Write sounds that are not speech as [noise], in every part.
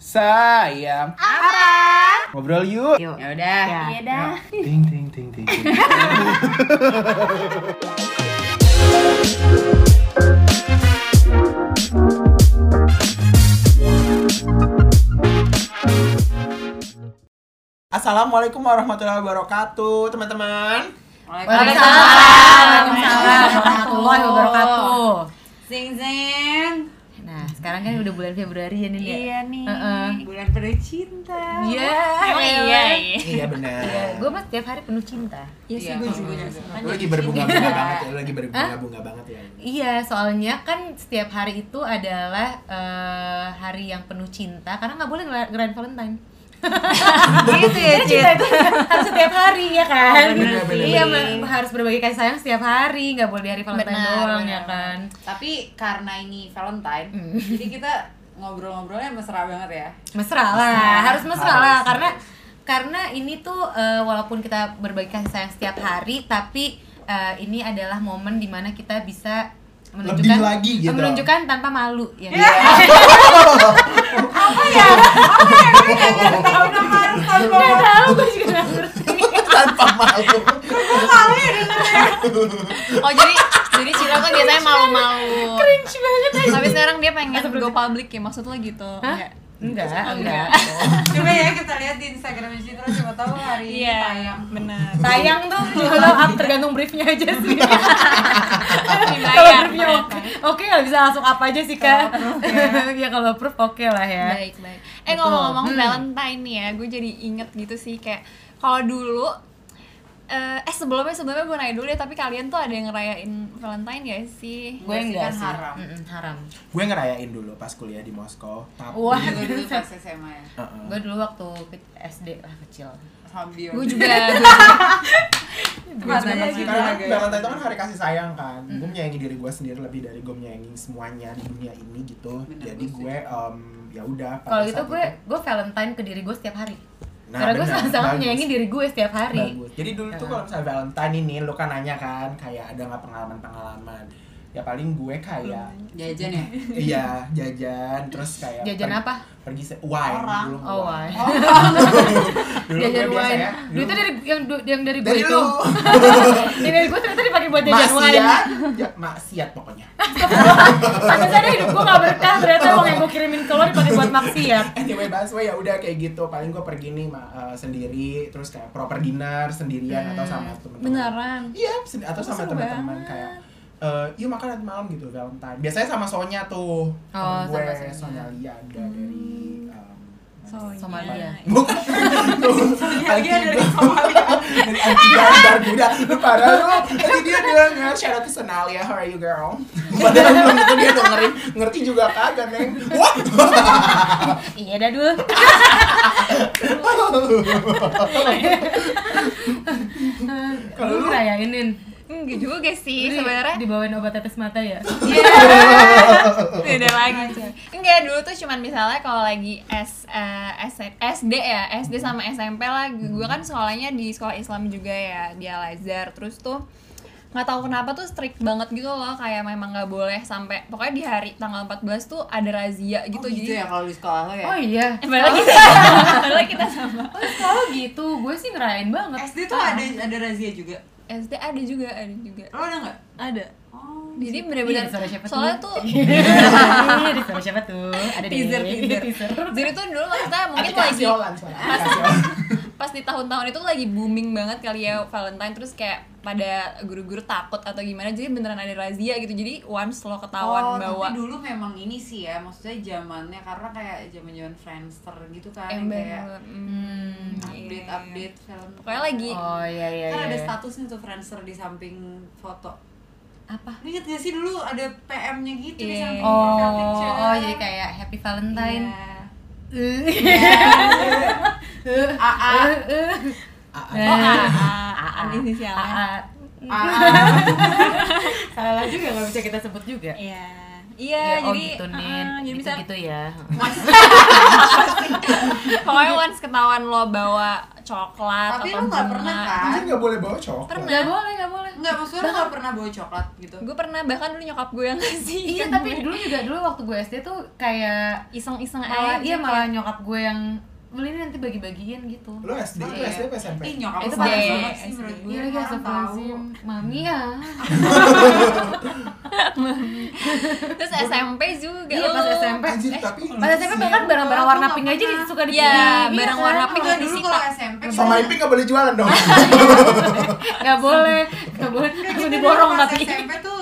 Sayang. Apa? Ngobrol yuk. Yuk. Ya udah. Iya dah. Ting ting ting ting. ting. [laughs] Assalamualaikum warahmatullahi wabarakatuh, teman-teman. Waalaikumsalam. Waalaikumsalam warahmatullahi wabarakatuh. Sing sing. Sekarang kan udah bulan Februari ya nih. Iya nih. Heeh. Bulan penuh cinta. Iya. Emang iya. iya. Iya benar. Gue mah setiap hari penuh cinta. Iya sih gue juga juga. Lu lagi berbunga-bunga banget ya, lu lagi berbunga-bunga banget ya. Iya, soalnya kan setiap hari itu adalah eh, hari yang penuh cinta karena nggak boleh ngerayain Valentine. Gitu ya, cinta itu harus setiap hari ya kan? Oh, bener. Iya, harus berbagi kasih sayang setiap hari, nggak boleh di hari Valentine Benar, doang benar. ya kan? Tapi karena ini Valentine, Hmm. jadi kita ngobrol-ngobrolnya mesra banget ya. mesra lah harus mesra Harus, lah karena karena ini tuh eh, walaupun kita berbagi kasih sayang setiap hari tapi eh, ini adalah momen di mana kita bisa Lebih lagi gitu. menunjukkan tanpa malu ya [laughs] nggak tahu gue juga nggak ngerti Tanpa malu. [laughs] Oh jadi jadi Cila tuh biasanya malu-malu. cringe banget aja Tapi sekarang dia pengen go public ya maksud lo gitu. Hah? Enggak. enggak enggak [laughs] Coba ya kita lihat di Instagram Citra siapa tahu hari ini Iya, tayang. benar. tayang tuh kalau up tergantung briefnya aja sih kalau oke nggak bisa langsung apa aja sih kak [laughs] ya kalau proof oke lah ya Baik, baik. Eh ngomong-ngomong Hmm. Valentine nih ya, gue jadi inget gitu sih kayak kalau dulu eh eh sebelumnya sebelumnya gue nanya dulu ya tapi kalian tuh ada yang ngerayain Valentine gak sih? gue enggak kan sih haram. Mm-mm, haram Gue ngerayain dulu pas kuliah di Moskow. Tapi Wah. Gue dulu [laughs] pas SMA ya. Heeh. gue dulu waktu SD lah kecil Sambil. Gue juga, [laughs] gue juga. Matanya gitu Karena. Valentine itu kan hari kasih sayang kan Gue menyayangi diri gue sendiri lebih dari gue menyayangi semuanya di dunia ini gitu Bener, Jadi gue em, ya udah kalau gitu gue gue Valentine ke diri gue setiap hari Nah, karena gue sama-sama menyayangi diri gue setiap hari Bagus. Jadi dulu tuh Heeh. kalau misalnya Valentine ini lu kan nanya kan kayak ada nggak pengalaman-pengalaman. Ya paling gue kayak Jajan ya? iya jajan terus kayak jajan per- apa Pergi se wine Orang. dulu oh why Dulu jajan gue biasa [laughs] wine ya. duitnya dari yang du- yang dari gue dari itu lu. yang [laughs] dari gue ternyata dipakai buat jajan wine Maksiat, ya, maksiat pokoknya. [laughs] Pantesan hidup gue gak berkah ternyata uang yang gue kirimin ke lo dipakai buat maksiat Anyway, Baswe ya udah kayak gitu. Paling gue pergi nih eh, sendiri, terus kayak proper dinner sendirian atau sama temen-temen. beneran. Iya, atau sama teman-teman kayak eh yuk makan nanti malam gitu Valentine. Biasanya sama Sonya tuh. Oh, gue sama Sonya. Sonya Lia ada dari um, Somalia [laughs] Bukan. Lagi dari Somalia. [laughs] Dari Antigar Barbuda. Lu parah lu. Tadi dia bilang shout out to Sonalia. How are you girl? [laughs] Padahal belum tentu dia dengerin. Ngerti juga kagak, Neng. Wah. iya dah dulu Kalau lu lu? ngerayainin Enggak juga sih Lu di- sebenarnya. dibawain obat tetes mata ya [laughs] Beda lagi. Enggak, dulu tuh cuman misalnya kalau lagi S, eh, S- SD ya, SD sama SMP lah. Gue kan sekolahnya di sekolah Islam juga ya, di Al Azhar. Terus tuh nggak tahu kenapa tuh strict banget gitu loh kayak memang nggak boleh sampai pokoknya di hari tanggal 14 tuh ada razia gitu, Oh, gitu jadi ya kalau di sekolah lo ya? oh iya Eh, padahal kita padahal kita sama oh kalau gitu gue sih ngerayain banget SD tuh ada ada razia juga. SD ada juga ada juga Lo ada nggak? ada Oh, jadi Iya, suara siapa tuh? soalnya tuh [laughs] Iya, di suara siapa tuh? Ada di Teaser, teaser. teaser. jadi tuh dulu maksudnya mungkin lagi Pas di tahun-tahun itu lagi booming banget kali ya Valentine terus kayak pada guru-guru takut atau gimana jadi beneran ada razia gitu jadi once lo ketahuan oh, bawa tapi dulu memang ini sih ya, maksudnya zamannya karena kayak zaman-zaman Friendster gitu kan, yang kayak hmm, update iya. update film. pokoknya lagi Oh iya iya kan iya. ada statusnya tuh Friendster di samping foto. apa? Lu Ingat gak sih dulu ada PM-nya gitu di Iya. samping Oh, oh jadi kayak Happy Valentine. Iya. AA. Eh, oh A inisialnya AA. AA. Salah juga nggak bisa kita sebut juga. iya Ya, iya oh jadi gitu nih, ah, jadi gitu, bisa gitu ya. [laughs] pokoknya once ketahuan lo bawa coklat Tapi atau lu nggak pernah kan? Anjir nggak boleh bawa coklat. Pernah. Nggak boleh, nggak boleh. Enggak, maksudnya lu pernah bawa coklat gitu gue pernah bahkan dulu nyokap gue yang [laughs] ngasih Iya, tapi dulu juga dulu waktu gue SD tuh kayak iseng-iseng aja iya malah nyokap gue yang beli ini nanti bagi-bagiin gitu. Lu SD, Oh, lu iya. SD apa SMP? Ih nyokap Itu SD. banget sih menurut gue Iya lagi orang tahu astagfirullahaladzim. Mami ya. [laughs] terus SMP juga Iya pas. SMP. Anjir, Eh, tapi Pas SMP bahkan barang-barang warna pink aja suka di Iya, iya barang kan? warna pink Enggak, Di dulu kalau SMP sama Iping nggak boleh jualan dong. [laughs] Nggak boleh, nggak boleh. Langsung diborong tapi. SMP tuh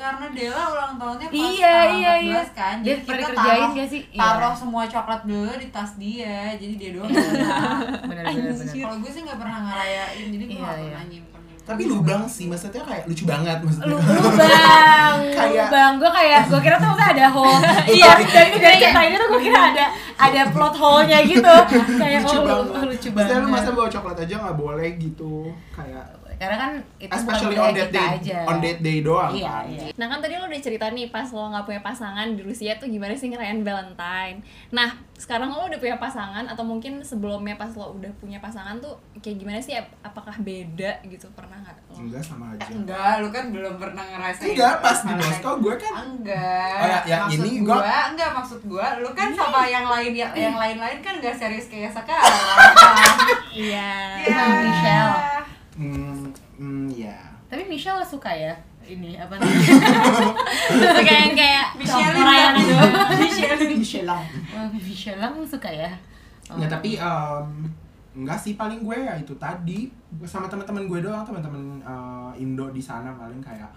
karena Dela ulang tahunnya pas Iya, tanggal iya, iya. 14 kan Dia jadi pernah kita dikerjain taruh, gak sih? Iya. taruh semua coklat dulu di tas dia jadi dia doang. Bener bener bener. kalau gue sih nggak pernah ngerayain jadi gue Iya, nggak iya. pernah nyimpen Tapi lubang sih, maksudnya kayak lucu banget maksudnya. Lu [laughs] lubang, Kayak- lubang. Gue kayak, gue kira tuh maksudnya ada hole. [laughs] Iya, dari dari cerita ini tuh gue kira ada ada plot hole-nya gitu. Kayak lucu oh, banget. lucu Maksudnya lu banget. masa bawa coklat aja nggak boleh gitu. Kayak Karena kan itu especially bukan on that kita day, aja. on that day doang Iya, kan. iya. Nah kan tadi lo udah cerita nih pas lo nggak punya pasangan di Rusia tuh gimana sih ngerayain Valentine. Nah sekarang lo udah punya pasangan atau mungkin sebelumnya pas lo udah punya pasangan tuh kayak gimana sih? Ap- Apakah beda gitu pernah nggak? lo? Enggak sama aja. enggak lu kan belum pernah ngerasain Enggak, pas di. Moskow gue kan enggak Oh, ya- ya, maksud ini gua, gua- enggak maksud gua lu kan sama yang lain yang, yang lain-lain kan enggak serius kayak sekarang [laughs] Iya. Iya. Michelle. Hmm, hmm ya. Tapi Michelle suka ya ini apa namanya? [laughs] Kayak yang kayak Michelle Perayaan itu. Michelle Michelle. Wah, Michelle lang suka ya. Nggak, tapi em, enggak sih paling gue ya itu tadi Gue sama teman-teman gue doang, teman-teman eh, Indo di sana paling kayak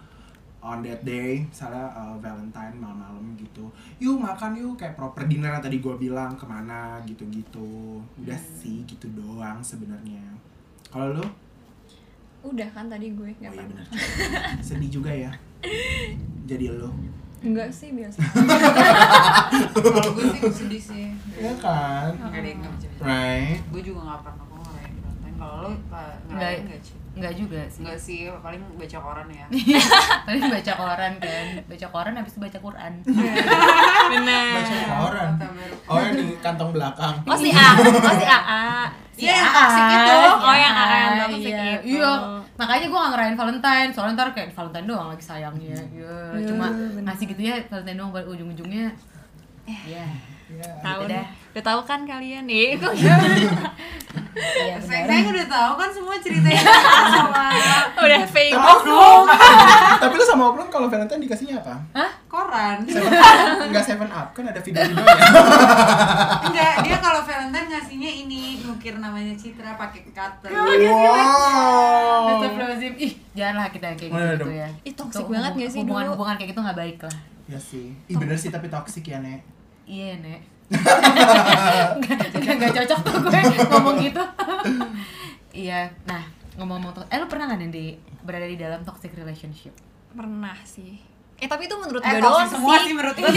on that day, misalnya eh, Valentine malam-malam gitu. Yuk makan yuk kayak proper dinner yang tadi gue bilang ke mana gitu-gitu. Udah sih gitu doang sebenarnya. Kalau lo? Udah kan tadi gue Oh nggak iya pernah. benar. Sedih juga ya. Jadi lo. Enggak sih biasa. [laughs] kalau gue sih sedih sih Iya kan? Right. gue juga nggak pernah kok ngerayain Valentine kalau lo ngerayain nggak sih Enggak juga sih. enggak sih paling baca koran ya [laughs] Paling baca koran kan. Baca koran habis itu baca Quran. [laughs] Bener. Baca koran. Oh yang di kantong belakang. Oh si A, oh si AA. Iya, yang toxic itu. Oh, yang AA yang toxic iya. itu. Iya, makanya gue gak ngerayain Valentine Soalnya ntar kayak Valentine doang lagi sayangnya Iya, Iya, cuma bener. ngasih gitu ya Valentine doang ujung-ujungnya Iya, Iya. Tahu Gitu deh. dah. Udah tahu kan kalian nih. Kok [laughs] iya saya, udah tahu kan semua ceritanya [laughs] sama udah fake. Tapi lu, tapi lu sama Oklon kalau Valentine dikasihnya apa? koran Seven [laughs] Up? Enggak Seven Up, kan ada video-videonya. enggak dia kalau Valentine ngasihnya ini ngukir namanya Citra pakai cutter wow. Astagfirullahaladzim, ih janganlah kita yang kayak iya gitu, ya Ih, toxic Tuh, banget gak sih hubungan, dulu? Hubungan kayak gitu gak baik lah Ya sih. Ih bener sih tapi toxic ya, Nek. Iya, Nek [laughs] Gak, gak cocok tuh gue ngomong gitu Iya, nah ngomong-ngomong Eh lu pernah gak nih di, berada di dalam toxic relationship? Pernah sih. Eh tapi itu menurut eh gue doang semua sih. sih menurut [laughs] gue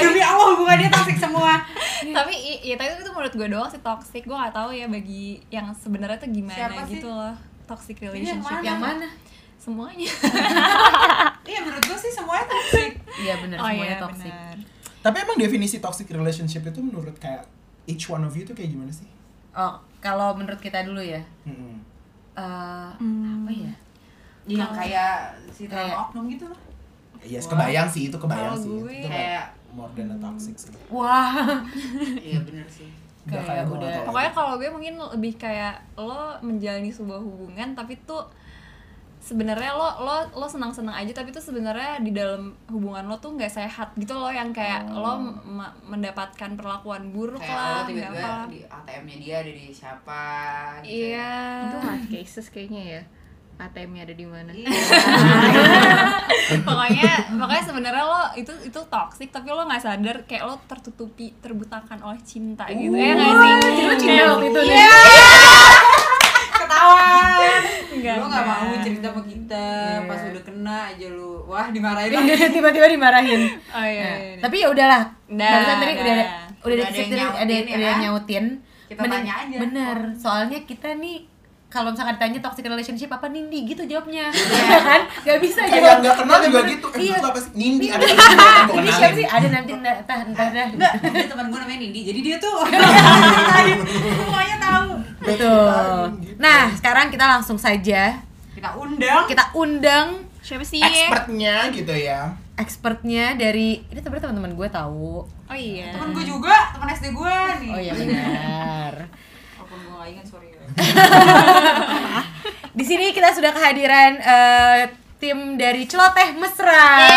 demi Allah hubungannya toxic semua tapi i- iya tapi itu menurut gue doang sih toxic. Gue gak tahu ya bagi yang sebenarnya tuh gimana Siapa sih? gitu loh. Toxic Yang relationship. mana? Yang mana? Semuanya. [laughs] iya menurut gue sih semuanya toxic Iya bener, oh semuanya iya toxic benar. Tapi emang definisi toxic relationship itu menurut kayak each one of you tuh kayak gimana sih? Oh, kalau menurut kita dulu ya Mm-mm. eh Hmm. Apa ya? yang kayak si Kayak- drama oknum gitu loh Yes, Wah. kebayang sih itu kebayang sih. gue itu kayak more than a toxic sih. Wah [laughs] iya bener sih Kayak kayak udah- Pokoknya kalau gue mungkin lebih kayak lo menjalani sebuah hubungan tapi tuh sebenarnya lo lo lo senang senang aja tapi tuh sebenarnya di dalam hubungan lo tuh nggak sehat gitu loh yang kayak lo m- mendapatkan perlakuan buruk kayak lah lo tiba-tiba di ATM-nya dia ada di siapa gitu. Iya. Itu hard cases kayaknya ya ATM-nya ada di mana. Iya. [laughs] pokoknya pokoknya sebenarnya lo itu itu toxic tapi lo nggak sadar kayak lo tertutupi terbutakan oleh cinta gitu. Ya nggak sih? Lu cinta waktu itu nih? Iya. ketahuan Enggak, lo nggak enggak. mau cerita sama kita Iya. pas udah kena aja lu wah dimarahin [laughs] Tiba-tiba dimarahin [laughs] oh iya, Nah, iya. Tapi ya udahlah Udah, Barusan tadi udah. udah ada Udah ada yang nyautin ada ya ada yang kan? nyautin Kita Mending- tanya aja. Bener, soalnya kita nih kalau misalkan ditanya toxic relationship apa Nindi gitu jawabnya. [laughs] Ya kan? Nggak bisa kayak nggak kenal juga gitu. Eh iya. itu apa sih? Nindi ada ini siapa sih? Ada nanti entah entah entah dah dia teman gue namanya Nindi. Jadi dia tuh. [laughs] Semuanya tahu. betul. Nah sekarang kita langsung saja. Kita undang. Kita undang Siapa sih? expertnya gitu ya. Expertnya dari ini sebenarnya teman-teman gue tahu. Oh iya. temen gue juga, temen SD gue nih. oh iya benar [laughs] Walaupun gue gak ingat, sorry. ya. [laughs] di sini kita sudah kehadiran eh, tim dari Celoteh Mesra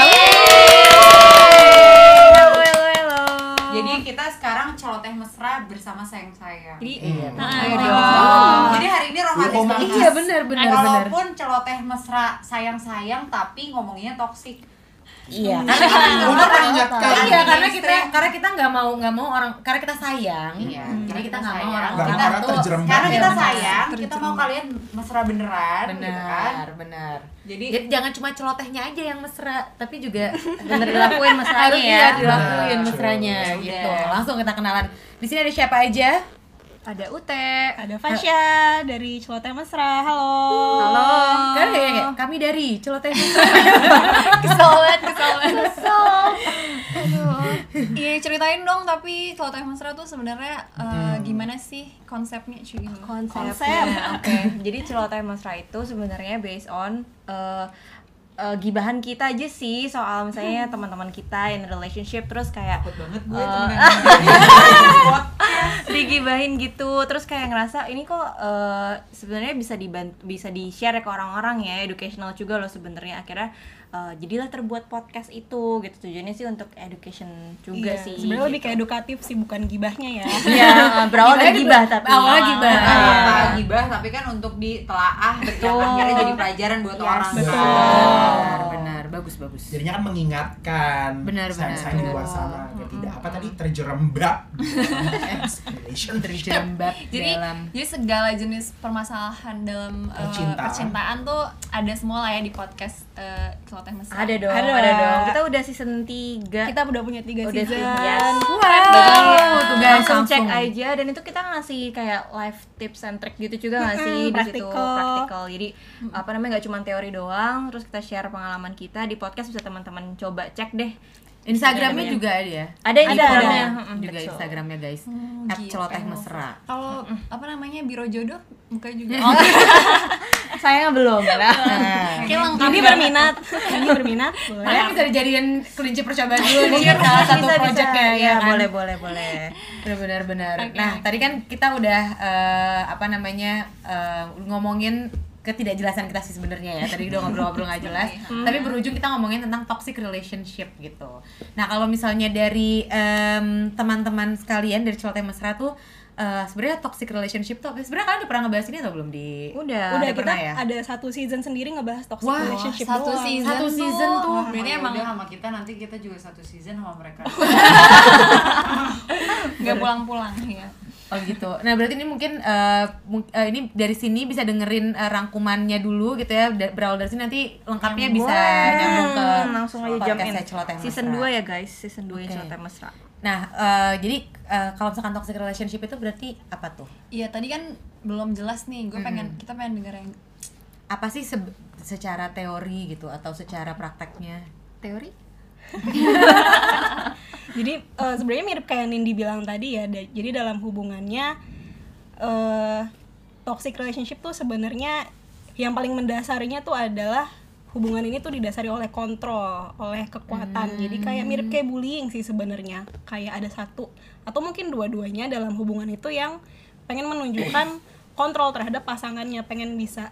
Halo, halo, halo. Jadi kita sekarang celoteh mesra bersama sayang-sayang. Jadi, Iya. dong. Jadi hari ini romantis banget. iya benar benar benar Walaupun celoteh mesra sayang-sayang tapi ngomonginnya toksik. Iya untuk mengingatkan iya karena kita karena kita nggak mau nggak mau orang karena kita sayang Iya, jadi karena kita kita nggak mau orang Nggak kita mau orang tuh. Karena kita Iya, sayang, kita mau kalian mesra beneran, gitu kan? benar benar Jadi Jadi jangan cuma celotehnya aja yang mesra, tapi juga Bener dilakuin [laughs] mesranya harus ya. iya, dilakuin mesranya gitu. Langsung kita kenalan. Di sini ada siapa aja? Ada Ute. Ada Fasya dari Celoteh Mesra. Halo. Halo. Kan kayak, kami dari celoteh mesra. kesel banget, kesel banget. Aduh. Iya, ceritain dong tapi Celoteh Mesra tuh sebenarnya eh, gimana sih konsepnya cuy? Konsepnya. Oke. Jadi celoteh mesra itu sebenarnya based on eh, eh, gibahan kita aja sih soal misalnya teman-teman kita in relationship terus kayak takut banget gue Eh, [laughs] digibahin gitu terus kayak ngerasa ini kok eh, sebenarnya bisa dibantu bisa di share ke orang-orang ya educational juga loh sebenarnya. Akhirnya eh, jadilah terbuat podcast itu gitu. Tujuannya sih untuk education juga Iya, sih Sebenarnya lebih gitu. ke edukatif sih, bukan gibahnya ya. Iya, berawal dari gibah tapi Awalnya gibah. Apa gibah tapi kan untuk ditelaah betul. Akhirnya jadi pelajaran buat Yes, orang. betul. Bagus. Jadinya kan mengingatkan Benar, benar, sayang di luar sana agar tidak. Apa tadi? Terjerembab. [laughs] Relation Terjerembab Jadi, dalam. jadi segala jenis permasalahan dalam eh, Percintaan. percintaan tuh ada semua lah ya di podcast eh, Celoteh Mesra. ada dong. Ada. ada. dong. kita udah season 3 Kita udah punya tiga udah season. yes. Wow, tuh guys, langsung cek langsung. aja. Dan itu kita ngasih kayak live tips and trick gitu juga nggak sih? Mm-mm, di situ. Praktikal. praktikal. Jadi apa namanya nggak cuma teori doang. Terus kita share pengalaman kita di podcast bisa teman-teman coba cek deh Instagramnya juga ada ya? ada Ada, Instagramnya Ada Mm-mm, juga betul. Instagramnya guys. Hmm, At gitu. celoteh mesra. Kalau apa namanya biro jodoh buka juga. [laughs] saya belum Nah, Kayak lengkap Ini berminat, ini berminat, [laughs] boleh. Kalian bisa dijadiin kelinci percobaan dulu nih salah satu Bisa, bisa. projectnya ya ya kan? boleh boleh boleh benar benar nah tadi kan kita udah eh, apa namanya eh, ngomongin ketidakjelasan kita sih sebenarnya ya tadi udah ngobrol-ngobrol nggak jelas tapi berujung kita ngomongin tentang toxic relationship gitu nah kalau misalnya dari em, teman-teman sekalian dari celoteh mesra tuh eh, sebenarnya toxic relationship tuh sebenarnya kalian udah pernah ngebahas ini atau belum di udah Udah kita pernah ya? ada satu season sendiri ngebahas toxic Wah, relationship satu doang. season, Satu season tuh. Wah, berarti ya emang udah sama kita nanti kita juga satu season sama mereka. [laughs] nggak pulang-pulang ya. Oh gitu. Nah berarti ini mungkin eh, mung- eh, ini dari sini bisa dengerin eh, rangkumannya dulu gitu ya. Da- Berawal dari sini nanti lengkapnya bisa nyambung ke langsung aja in Celoteh season Mesra. 2 ya guys season 2 Oke. yang Celoteh Mesra Nah eh, jadi eh, kalau misalkan toxic relationship itu berarti apa tuh? Iya tadi kan belum jelas nih. Gue pengen kita pengen denger yang Apa sih se- secara teori gitu atau secara prakteknya? teori [laughs] Jadi eh, sebenarnya mirip kayak Nindi bilang tadi ya. da- jadi dalam hubungannya eh toxic relationship tuh sebenarnya yang paling mendasarinya tuh adalah hubungan ini tuh didasari oleh kontrol, oleh kekuatan. Jadi kayak mirip kayak bullying sih sebenarnya. Kayak ada satu atau mungkin dua-duanya dalam hubungan itu yang pengen menunjukkan [coughs] kontrol terhadap pasangannya, pengen bisa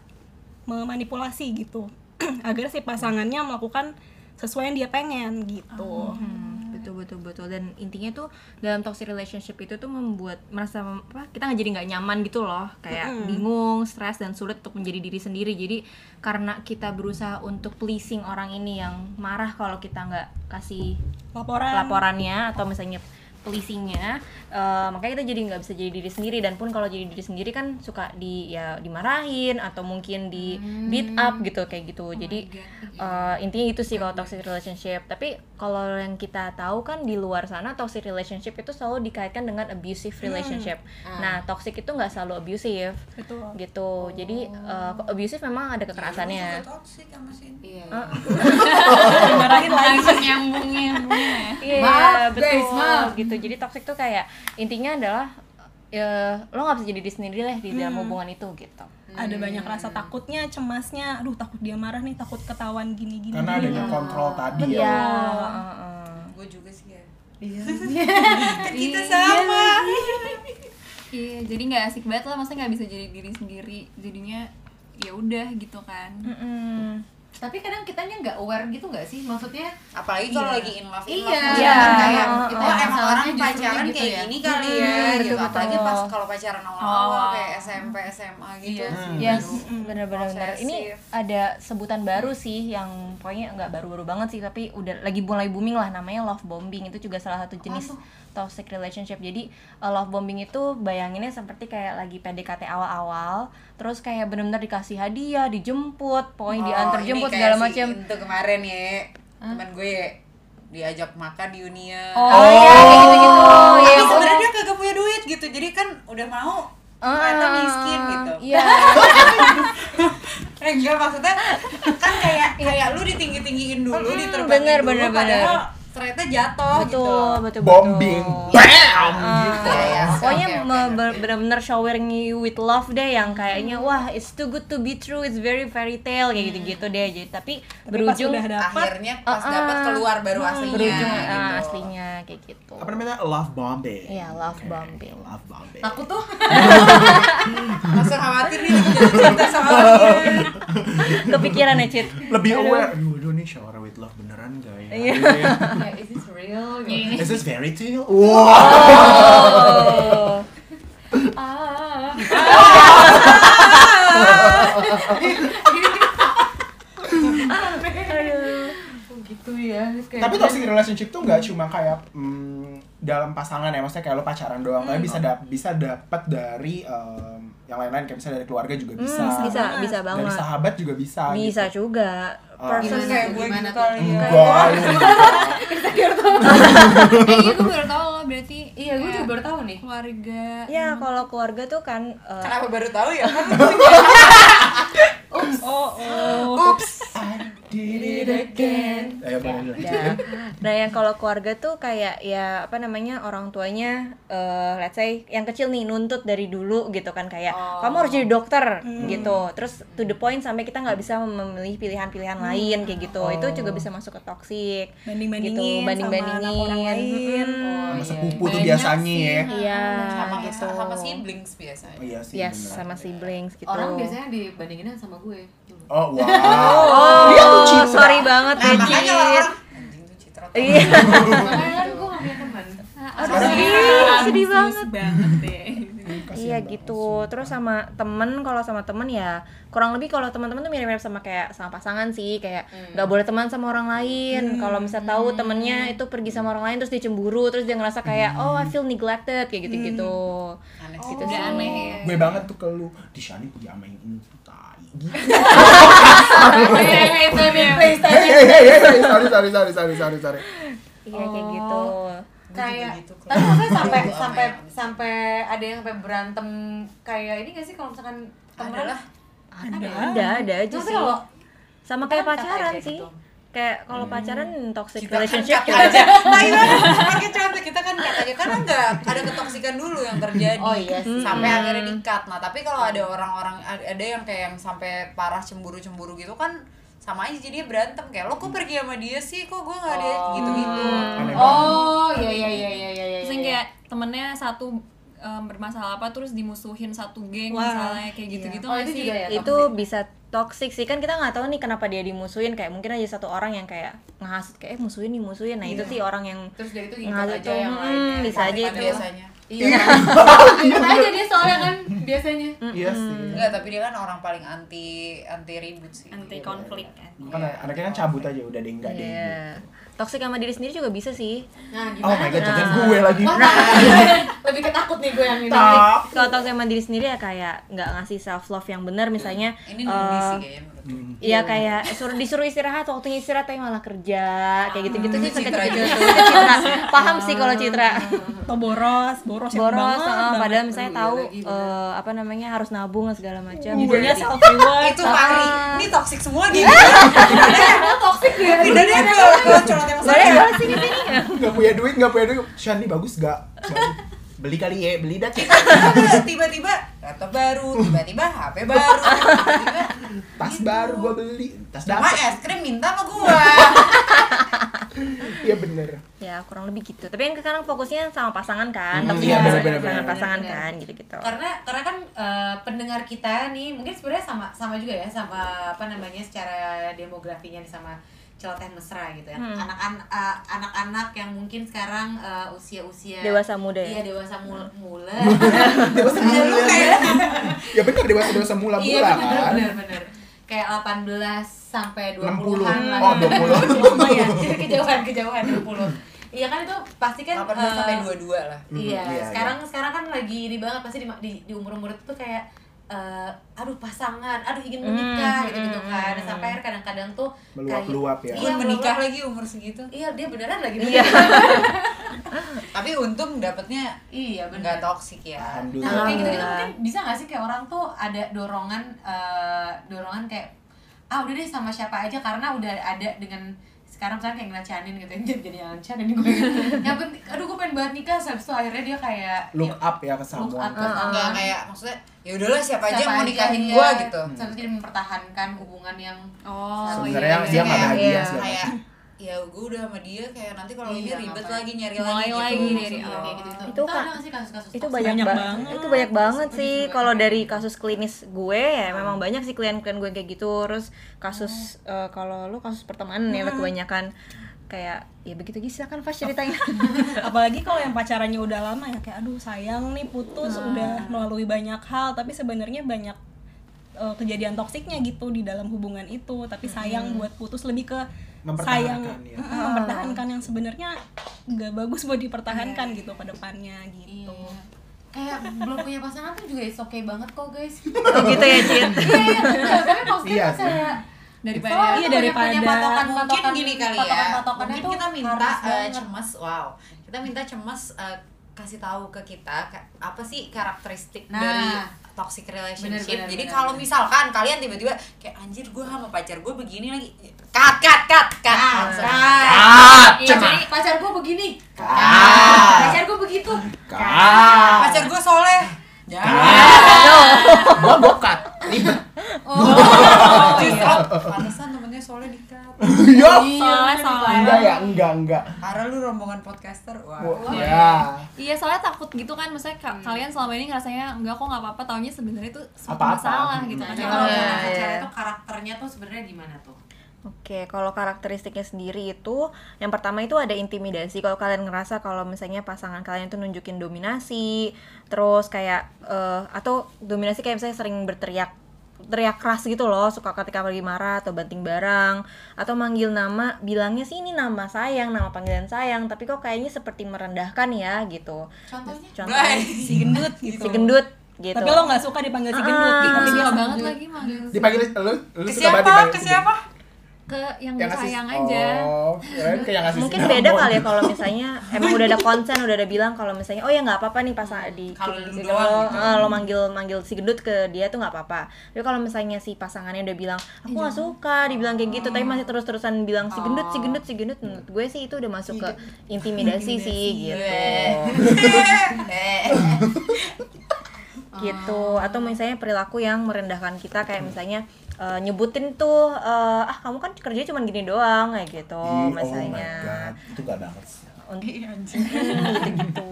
memanipulasi gitu [clears throat] agar si pasangannya melakukan sesuai yang dia pengen gitu. Hmm, betul betul betul. Dan intinya tuh dalam toxic relationship itu tuh membuat merasa apa kita nggak jadi nggak nyaman gitu loh. Kayak bingung stres dan sulit untuk menjadi diri sendiri. Jadi karena kita berusaha untuk pleasing orang ini yang marah kalau kita nggak kasih Laporan. laporannya atau misalnya pleasingnya eh, makanya kita jadi nggak bisa jadi diri sendiri. Dan pun kalau jadi diri sendiri kan suka di ya dimarahin atau mungkin di beat up gitu kayak gitu. Jadi eh, intinya itu sih kalau toxic relationship. Tapi kalau yang kita tahu kan di luar sana toxic relationship itu selalu dikaitkan dengan abusive relationship nah toxic itu nggak selalu abusive Betul. gitu jadi eh, abusive memang ada kekerasannya toxic sama Cindy. Iya. [laughs] Dimarahin lagi. langsung nyambung nyambungnya Iya, Maaf, betul guys, maaf. gitu. Jadi toxic tuh kayak intinya adalah ya lo nggak bisa jadi diri sendiri lah di dalam hubungan itu gitu. Ada banyak rasa takutnya, cemasnya. Aduh, takut dia marah nih, takut ketahuan gini-gini. Karena adanya kontrol tadi ya. Iya. heeh. Gue juga sih ya. [laughs] kita [laughs] sama [laughs] iya jadi nggak asik banget lah maksudnya nggak bisa jadi diri sendiri jadinya ya udah gitu kan Mm-mm. Tapi kadang kitanya nggak aware gitu nggak sih? Maksudnya Apalagi kalau lagi in love, in Iya. love Iya. kan kayak Heeh, kita heeh. emang orang pacaran gitu kayak ya. gini kali Hmm, ya, betul, gitu. Apalagi betul. pas kalau pacaran awal-awal Oh. kayak SMP, SMA gitu. Iya sih. Yes, benar-benar benar. Ini ada sebutan baru sih yang pokoknya nggak baru-baru banget sih tapi udah lagi mulai booming lah namanya love bombing itu juga salah satu jenis toxic relationship. Jadi uh, love bombing itu bayanginnya seperti kayak lagi PDKT awal-awal, terus kayak benar-benar dikasih hadiah, dijemput, pokoknya diantar ini jemput kayak segala si macam. Itu kemarin ya, teman gue ya, diajak makan di Unia. Oh, iya kayak gitu-gitu. Tapi Ya, sebenarnya kagak punya duit gitu, jadi kan udah mau ternyata miskin gitu. Iya. [laughs] Eh, enggak maksudnya kan kayak kayak lu ditinggi-tinggiin dulu, Mm-mm, diterbangin bener, dulu, bener, padahal ternyata jatuh gitu. betul, betul, Bombing. betul. Bam Ah, gitu. Iya, pokoknya oke, oke, me- be- bener-bener showering you with love deh yang kayaknya wah it's too good to be true it's very fairy tale kayak gitu-gitu deh jadi tapi, Tapi pas berujung udah dapet, Akhirnya pas Ah, dapat ah. keluar baru aslinya. berujung ah, gitu. aslinya kayak gitu Apa namanya? Love bombing. Iya, love Oke, bombing. Love bombing. takut tuh. [laughs] Langsung khawatir nih cinta sama dia. kepikiran ya Cit Lebih aware. Aduh, aduh nih shower with love beneran gak ya? [laughs] Kayak is this real? [laughs] Gitu. Is this fairy tale? Wow. oh. [laughs] Ah. gitu ya. Kayak Tapi toxic relationship tuh nggak cuma kayak mm, dalam pasangan ya, maksudnya kayak lo pacaran doang, tapi bisa dap bisa dapat dari em, yang lain-lain kayak misalnya dari keluarga juga bisa. Hmm, bisa bisa Dari banget sahabat juga bisa. bisa gitu. juga. Person Gimana Kayak gue gimana gitu tuh? kali ya. Enggak, [laughs] lu eh iya gue baru tahu loh berarti Iya, gue juga baru tahu nih. keluarga ya kalau keluarga tuh kan eh, Kenapa baru tahu ya? [laughs] Kan oh, oh. Ups. Did it again. Ayo, boleh lanjut ya. Nah, yang kalau keluarga tuh kayak ya apa namanya orang tuanya eh let's say yang kecil nih nuntut dari dulu gitu kan kayak kamu harus jadi dokter gitu. Terus to the point sampai kita nggak bisa memilih pilihan-pilihan lain kayak gitu. Itu juga bisa masuk ke toxic. Banding-bandingin gitu, sama banding-bandingin. anak orang lain. Mm-mm. Sama sepupu tuh Banyak biasanya ya. Iya, Sama gitu. sama siblings biasanya. Oh, iya sih. Yes, sama siblings gitu. Orang biasanya dibandinginnya sama gue. Oh, wow. Oh, Dia tuh citra. sorry banget Nah, ya, makanya Cit. orang anjing tuh Citra tuh. Iya. Makanya kan gue gak punya teman. Aduh, sedih, sedih banget. banget deh Iya banget gitu. Terus sama temen, kalau sama temen ya kurang lebih kalau teman-teman tuh mirip-mirip sama kayak sama pasangan sih, kayak nggak boleh teman sama orang lain. Kalau misal tahu temennya itu pergi sama orang lain terus dia cemburu, terus dia ngerasa kayak oh I feel neglected kayak gitu-gitu. Aneh Gitu sih. aneh ya Gue banget tuh ke lu. Di Shani gue diamain itu tai. Sorry, sorry, sorry, sorry, sorry, sorry. Iya kayak gitu. Gue juga kayak gitu, tapi maksudnya sampai sampai amain. sampai ada yang sampai berantem kayak ini gak sih kalau misalkan temenan Adalah. Ada, ada, ada aja sih. kalau Sama kayak Mantap pacaran aja sih. gitu. Kayak kalau pacaran toxic Kita kan relationship cut juga. aja. Nah, itu pakai contoh kita kan aja karena enggak ada ketoksikan dulu yang terjadi. Oh, iya sih. Sampai akhirnya di-cut. Nah, tapi kalau ada orang-orang ada yang kayak yang sampai parah cemburu-cemburu gitu kan sama aja jadinya berantem kayak lo kok pergi sama dia sih kok gue nggak ada gitu-gitu Aneh banget. oh iya iya iya iya iya iya yang kayak temennya satu em, bermasalah apa terus dimusuhin satu geng Wah, misalnya kayak gitu-gitu Oh, nggak itu sih? juga ya? itu toxic. bisa toxic sih kan kita nggak tahu nih kenapa dia dimusuhin kayak mungkin aja satu orang yang kayak ngehasut kayak eh musuhin nih musuhin nah itu sih orang yang terus dari itu Ngikut aja tuh, yang hmm, lainnya bisa aja itu. biasanya iya [laughs] [laughs] ikut aja dia soalnya kan biasanya Iya sih. Enggak, tapi dia kan orang paling anti anti ribut sih. anti konflik kan Kan anaknya kan cabut aja udah deh enggak deh. Iya. Toxic sama diri sendiri juga bisa sih. nah Oh my gimana god, tuh? jangan gue lagi. [laughs] lebih ketakut nih gue yang ini. Kalau toxic sama diri sendiri ya kayak nggak ngasih self love yang benar misalnya. Ini eh, sih kayaknya gue. Iya kayak suruh disuruh istirahat waktunya istirahat tapi malah kerja kayak gitu-gitu Itu tuh Citra tuh Citra paham sih kalau Citra atau boros boros boros banget, eh, banget. padahal misalnya Iya tahu bener. eh, apa namanya harus nabung segala macam Judulnya Jadi- self reward Itu Pari. Ini toxic semua gitu. toxic ya Pindahnya ke colot yang sini Gak punya duit, gak punya duit. Shani bagus gak? Beli kali ya, beli dah. [laughs] Tiba-tiba laptop baru, tiba-tiba HP baru, tiba-tiba Tas gitu. baru gua beli. Tas Cuma dapat. es krim minta sama gua. [laughs] Iya bener. ya kurang lebih gitu tapi kan sekarang fokusnya sama pasangan kan Hmm, toxic iya, sama bener-bener, pasangan bener. pasangan Bener. kan gitu gitu karena karena kan eh, pendengar kita nih mungkin sebenarnya sama sama juga ya sama apa namanya secara demografinya sama celoteh mesra gitu ya Hmm. anak-anak eh, anak-anak yang mungkin sekarang eh, usia-usia dewasa muda iya ya dewasa mul- mula [laughs] Dewasa mula. Ya bener dewasa dewasa mula iya mula bener kan. bener bener kayak 18 sampai 60. 20-an lah Oh, 20. lumayan [laughs] kejauhan kejauhan 20 iya kan itu pasti kan 18 eh, sampai 22 lah. Hmm, Iya, iya, sekarang sekarang kan lagi ini banget pasti di di, di umur-umur itu tuh kayak eh, aduh pasangan, aduh ingin menikah Hmm, gitu-gitu hmm, kan. hmm. Sampai akhirnya kadang-kadang tuh Meluap-luap ya. Iya, menikah lagi umur segitu. Iya, dia beneran lagi Iya. [laughs] Tapi untung dapetnya iya, enggak bener. toksik ya. Nah, kayak gitu-gitu mungkin bisa gak sih kayak orang tuh ada dorongan eh, dorongan kayak ah udah deh sama siapa aja karena udah ada dengan sekarang misalnya kayak ngelacanin gitu jadi jadi ngelacanin gue [laughs] yang penting aduh gue pengen banget nikah habis itu akhirnya dia kayak Look ya, up ya ke look someone. up Uh-uh. Enggak someone. kayak maksudnya ya udahlah siapa, aja Siapa yang mau nikahin iya. gua gitu. Sampai dia mempertahankan hubungan yang oh Sebenarnya iya, dia iya. nggak bahagia Iya. segala Kayak. Ya gue udah sama dia kayak nanti kalau ini Iya, ribet ngapain? lagi nyari Mulai lagi gitu. lagi dari Iya, awal. kayak gitu-gitu. Itu Itu kan- ada nggak sih kasus-kasus itu banyak, Banyak ba- banget. itu banyak banget Itu sih kalau kan. dari kasus klinis gue ya memang banyak sih klien-klien gue kayak gitu terus kasus eh, kalau lu kasus pertemanan ya kebanyakan kayak ya begitu gitu silakan Fas [laughs] ceritain [laughs] apalagi kalau yang pacarannya udah lama ya kayak aduh sayang nih putus udah melalui banyak hal tapi sebenarnya banyak uh, kejadian toksiknya gitu di dalam hubungan itu. Tapi sayang buat putus lebih ke sayang ya. uh, mempertahankan yang sebenarnya nggak bagus buat dipertahankan gitu ke depannya gitu. Iya. Kayak belum punya pasangan tuh juga is okay banget kok guys. [laughs] oh gitu ya Cid Iya, iya, tapi maksudnya Iya kayak Daripada- soalnya Iya, daripada- punya patokan, mungkin patokan, gini kali ya. patokan, patokannya mungkin kita minta banget. cemas wow. Kita minta cemas eh, kasih tahu ke kita apa sih karakteristik Nah. dari toxic relationship Bener, bener, jadi bener, kalau bener. misalkan kalian tiba-tiba kayak anjir gue sama pacar gue begini lagi cut cut cut cut. Cut. Iya, jadi pacar gue begini. Cut. Pacar gue begitu. Cut. pacar gue soleh jangan Gua bokat. Ribet. oh, iya. pantesan temennya soleh di cut [laughs] Yo. soalnya soalnya Enggak ya, enggak, enggak. karena lu rombongan podcaster wah Wah, Ya. Iya soalnya takut gitu kan, maksudnya ka- kalian selama ini ngerasanya enggak kok nggak apa-apa, taunya sebenarnya itu suatu Apa-apa. masalah gitu Nah, kan. jadi kalau Iya, iya. pacar itu karakternya tuh sebenarnya gimana tuh? Oke, kalau karakteristiknya sendiri itu yang pertama itu ada intimidasi. Kalau kalian ngerasa kalau misalnya pasangan kalian itu nunjukin dominasi, terus kayak eh, atau dominasi kayak misalnya sering berteriak teriak keras gitu loh, suka ketika lagi marah atau banting barang atau manggil nama, bilangnya sih ini nama sayang, nama panggilan sayang, tapi kok kayaknya seperti merendahkan ya gitu. Contohnya? Contohnya si gendut gitu. Si gendut gitu. tapi lo nggak suka dipanggil si gendut Ah, gitu. Tapi Tapi suka dia- banget lagi manggil. Dipanggil lu, lu ke suka banget siapa? Dipanggil ke gitu. siapa ke yang Yang ngasih- sayang aja. Oh, kayak yang mungkin beda kali ya kalau misalnya emang udah ada konsen udah ada bilang kalau misalnya oh ya nggak apa-apa nih pas di Kalau lo, gitu. eh, lo manggil manggil si gendut ke dia tuh nggak apa-apa. Tapi kalau misalnya si pasangannya udah bilang aku nggak suka dibilang kayak gitu. Tapi masih terus-terusan bilang si gendut si gendut si gendut menurut gue sih itu udah masuk ke intimidasi sih gitu. Eh. gitu. Atau misalnya perilaku yang merendahkan kita kayak misalnya eh, nyebutin tuh eh, ah kamu kan kerja cuma gini doang kayak gitu Ih, misalnya Oh my god, itu gak banget sih. untuk gitu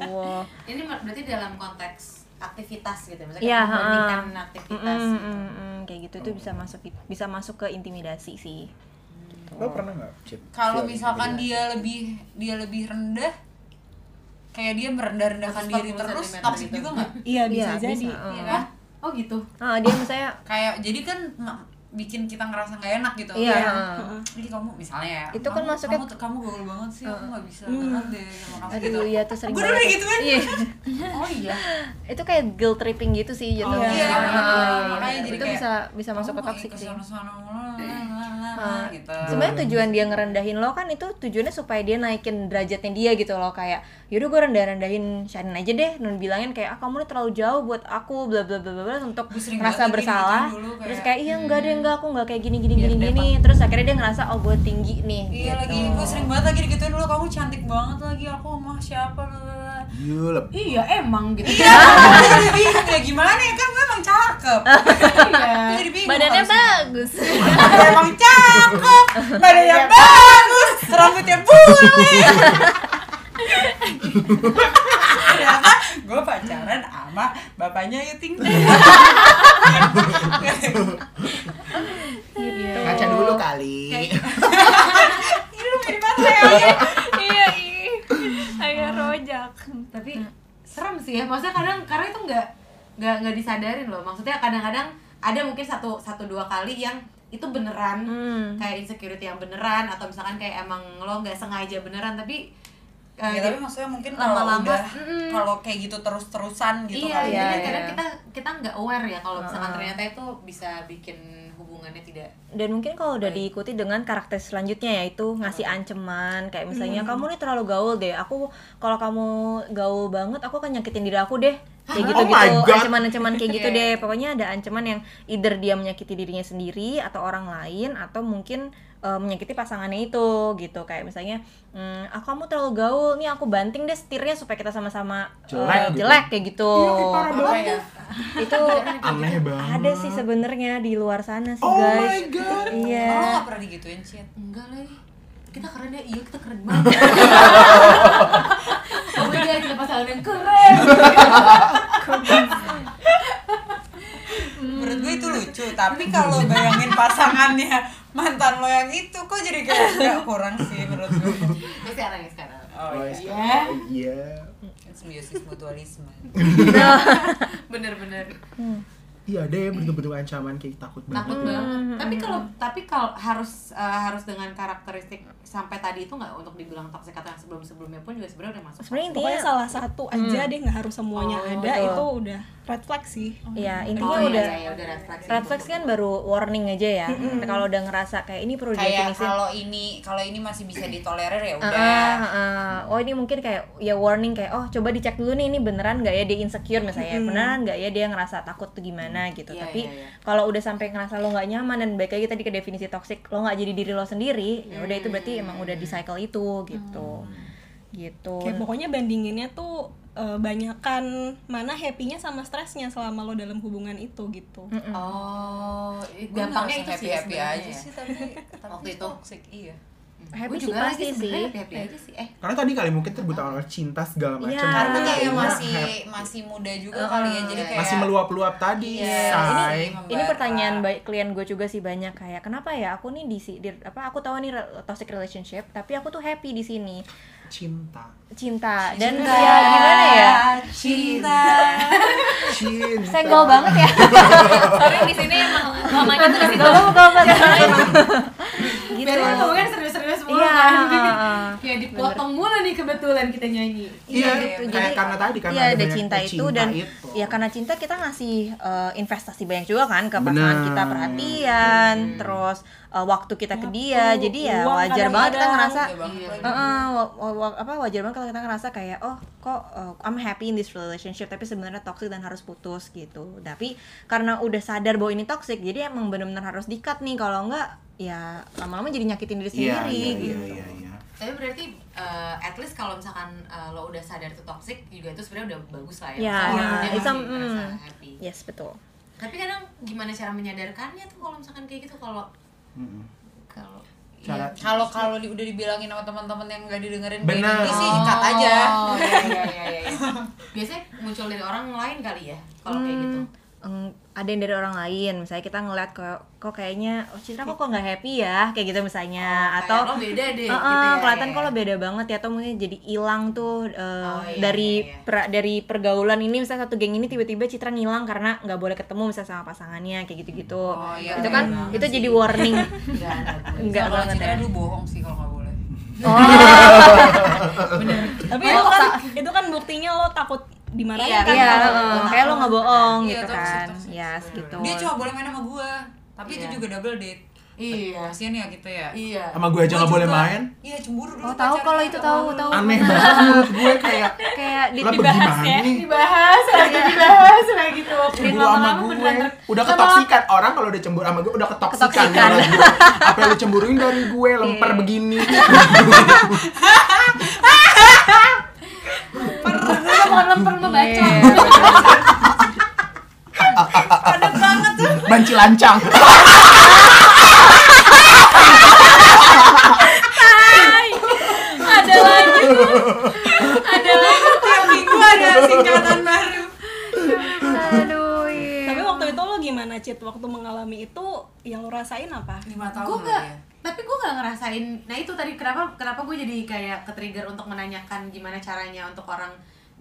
Ini berarti dalam konteks aktivitas gitu, misalnya Iya, kita membandingkan ha-ha. aktivitas. Mm, gitu. mm, mm, kayak gitu itu bisa masuk bisa masuk ke intimidasi sih Lo pernah gak, Cip? kalau misalkan intimidasi? dia lebih dia lebih rendah kayak dia merendah-rendahkan diri 140 terus toxic gitu. juga nggak iya bisa Iya, jadi bisa, Iya uh. kan oh gitu Ah, dia misalnya kayak jadi kan bikin kita ngerasa nggak enak gitu Iya. Kayak, jadi kamu misalnya ya Itu kan kamu, masuknya- kamu, kamu gaul banget sih aku nggak bisa berat deh sama kamu gitu aduh iya tuh sering gue banget. gitu kan Iya. [laughs] oh iya itu kayak guilt tripping gitu sih jatuhnya. iya, Ah, iya, makanya jadi itu kayak, bisa bisa masuk ke Kamu toxic sih. ke sana-sana mulu, lalala, Ah, gitu. Sebenarnya tujuan dia ngerendahin lo kan itu tujuannya supaya dia naikin derajatnya dia gitu loh kayak yaudah gue rendah rendahin Shanin aja deh. Dan bilangin kayak ah kamu nih terlalu jauh buat aku bla bla bla bla bla untuk gini bersalah. gitu dulu, terus kayak, kayak iya enggak deh enggak aku enggak kayak gini gini gini gini. terus akhirnya dia ngerasa oh gue tinggi nih Iya gitu. lagi, gue sering banget lagi digituin dulu kamu cantik banget lagi aku mah siapa. Yulep. iya emang gitu Iya, bingung ya gimana ya kan gue emang cakep. iya Gue jadi bingung. badannya bagus Dia emang cakep, badannya bagus, rambutnya bule. Ternyata gue pacaran sama bapaknya Ayu Ting Ting. Ngaca dulu kali. Ini lu mirip banget ya. iya ih ayah rojak tapi serem sih ya. Maksudnya kadang karena itu nggak nggak nggak disadarin loh. Maksudnya kadang-kadang ada mungkin satu satu dua kali yang itu beneran. Hmm. kayak insecurity yang beneran atau misalkan kayak emang lo nggak sengaja beneran tapi eh, Ya tapi maksudnya mungkin kalau Lama-lama, udah kalau kayak gitu terus-terusan gitu iya, kali Iya, jadi iya. kadang kita kita nggak aware ya kalau misalkan ternyata itu bisa bikin hubungannya tidak dan mungkin kalau udah diikuti dengan karakter selanjutnya yaitu ngasih ancaman kayak misalnya kamu nih terlalu gaul deh aku kalau kamu gaul banget aku akan nyakitin diri aku deh. Kayak gitu Oh gitu ancaman-ancaman kayak gitu [laughs] deh. Pokoknya ada ancaman yang either dia menyakiti dirinya sendiri atau orang lain atau mungkin eh, menyakiti pasangannya itu gitu kayak misalnya hmm, ah, kamu terlalu gaul nih aku banting deh setirnya supaya kita sama-sama Jelek gitu. jelek kayak gitu Iya, ya? [laughs] itu Aneh banget. ada sih sebenarnya di luar sana sih Oh my guys God. iya Oh, gak pernah digituin Cid? enggak lagi kita keren ya iya kita keren banget oh my god kita pasangan yang keren [laughs] Menurut gue itu lucu, tapi kalau bayangin pasangannya mantan lo yang itu kok jadi kayak gak kurang sih menurut gue. ya sekarang ya sekarang Oh iya. ya Iya. Kan Simbiosis mutualisme. [laughs] bener-bener Iya ada ya bentuk-bentuk ancaman kayak takut banget. takut banget. Tapi kalau tapi kalau harus eh, harus dengan karakteristik sampai tadi itu nggak untuk dibilang toxic atau yang sebelum sebelumnya pun juga sebenarnya udah masuk sebenarnya pokoknya intinya salah satu aja deh nggak harus semuanya Oh, ada betul. itu udah red flag sih. Ya oh, intinya iya, udah iya, iya, udah red flag sih. red flags kan baru warning aja ya. Nah, kalau udah ngerasa kayak ini perlu Kayak kalau ini kalau ini masih bisa ditolerir ya Ah, udah. ah, ah. oh ini mungkin kayak ya warning kayak oh coba dicek dulu nih ini beneran nggak ya dia insecure misalnya. Beneran nggak ya dia ngerasa takut tuh gimana gitu. Iya, tapi iya, iya. kalau udah sampai ngerasa lo nggak nyaman dan baik lagi tadi ke definisi toxic lo nggak jadi diri lo sendiri ya udah itu berarti emang udah di cycle itu gitu. Gitu. Kayak pokoknya bandinginnya tuh eh, banyakan mana happy-nya sama stresnya selama lo dalam hubungan itu gitu. Oh Gue gampangnya ngerasa itu sih happy-happy sebenarnya aja. sih tapi tapi Waktu itu. toxic iya. Happy Gue sih juga pasti sih happy happy aja sih eh Karena tadi kali mungkin terbuta oleh cinta segala macam. Iya. Karena kayak Kayaknya masih happy- masih muda juga kali ya. Jadi kayak masih meluap-luap tadi, Iya, say. ini- ini pertanyaan baik klien gue juga sih banyak kayak kenapa ya aku nih di, di apa aku tahu nih toxic relationship tapi aku tuh happy di sini cinta. cinta dan Cinta. ya gimana ya Cinta. [laughs] Cinta. senggol banget ya [laughs] tapi di sini emang mamanya tuh di situ gitu Biar kan serius-serius Iya, kan. [laughs] Kayak dipotong mulu nih kebetulan kita nyanyi Iya, gitu. kayak Jadi, karena tadi karena iya ada banyak cinta itu dan itu. ya karena cinta kita ngasih eh, investasi banyak juga kan ke pasangan Bener. kita perhatian terus eh, waktu kita ke dia jadi ya uang wajar banget kita ngerasa Iya wa- apa wajar banget kalau kita ngerasa kayak oh kok uh, I'm happy in this relationship tapi sebenarnya toxic dan harus putus gitu. Tapi karena udah sadar bahwa ini toxic jadi emang benar-benar harus di-cut nih kalau enggak ya lama-lama jadi nyakitin diri Iya, sendiri iya, gitu. iya, iya, iya. Tapi berarti eh, at least kalau misalkan eh, lo udah sadar itu toxic juga itu sebenarnya udah bagus lah ya. Ya, Maksudnya ya, dia it's masih a- ngerasa mm. happy. Yes, betul. Tapi kadang gimana cara menyadarkannya tuh kalau misalkan kayak gitu kalau Mm-mm. kalau Cara iya. Kalau kalau di- udah dibilangin sama teman-teman yang nggak didengerin gini sih cut aja. Oh, iya, iya, iya, iya. Biasanya muncul dari orang lain kali ya kalau kayak gitu. Ada yang dari orang lain. Misalnya kita ngeliat kok kok kayaknya oh Citra kok kok nggak happy ya? Kayak gitu misalnya. Kayak atau lo beda deh "Eh, gitu eh, ya, kelihatan ya. kok lo beda banget ya. Atau mungkin jadi hilang tuh eh, Oh, iya, dari iya, iya. pra- dari pergaulan ini. Misalnya satu geng ini tiba-tiba Citra ngilang karena nggak boleh ketemu misalnya sama pasangannya kayak gitu-gitu. Oh, iya, itu iya kan banget itu sih. jadi warning. Enggak, enggak. enggak Kalau banget Citra ya. lu bohong sih kalau nggak boleh. Oh. [laughs] Tapi itu kan itu kan buktinya lo takut dimarahin Iya, kan iya kalau- kayak lo nggak bohong Iya, gitu toxic, kan toxic. yes gitu dia cuma boleh main sama gua tapi itu Iya. juga double date Iya. kasian ya kita ya Iya. Sama gue aja nggak boleh main. iya cemburu dulu oh tahu kalau itu tahu tahu Aneh banget menurut gue kayak kayak di dibahas ya nih? Dibahas lagi dibahas lagi gitu. Cemburu sama gue Udah ketoksikan Orang kalau udah cemburu sama gue Udah ketoksikan gue. [laughs] Apa yang lu cemburuin dari gue Lemper Iya. begini [laughs] [laughs] bukan lemper lo baca. Banci lancang. Ada lagi. Ada lagi. Tiap minggu ada singkatan baru. Aduh. Iya. tapi waktu itu lo gimana Cit? Waktu mengalami itu yang lo rasain apa? Lima tahun Gue nggak, dia. tapi gue nggak ngerasain. Nah itu tadi kenapa kenapa gue jadi kayak ke trigger untuk menanyakan gimana caranya untuk orang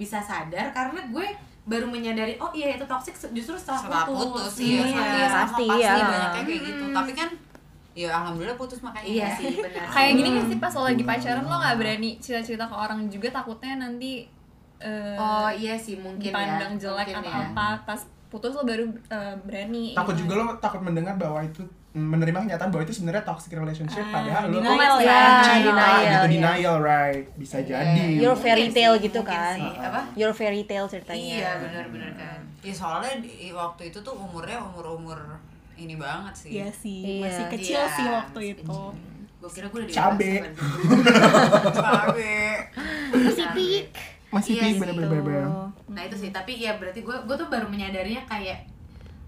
bisa sadar karena gue baru menyadari oh iya itu toxic justru setelah, setelah putus. putus iya, Iya, iya, sama pasti, pasti iya. banyaknya kayak gitu tapi kan ya alhamdulillah putus makanya Iya ya. sih benar. [laughs] kayak gini kan sih pas lo lagi pacaran lo nggak berani cerita-cerita ke orang juga takutnya nanti eh, Oh iya sih mungkin dipandang ya. jelek Mungkin atau ya. apa pas putus lo baru eh, berani Takut juga lo takut mendengar bahwa itu menerima kenyataan bahwa itu sebenarnya toxic relationship Ah, padahal lo denial tuh ya, cinta denial, gitu ya. denial right bisa jadi your fairy tale sih, gitu mungkin kan sih. Apa? your fairy tale ceritanya Iya benar-benar kan. ya soalnya di, waktu itu tuh umurnya umur umur ini banget sih Iya sih Iya. masih kecil Iya, sih waktu masih itu Gue kira gue udah Cabe. dewasa, kan. Cabe. masih pik masih Iya pink sih. bener-bener Nah itu sih, tapi ya berarti gue gue tuh baru menyadarinya kayak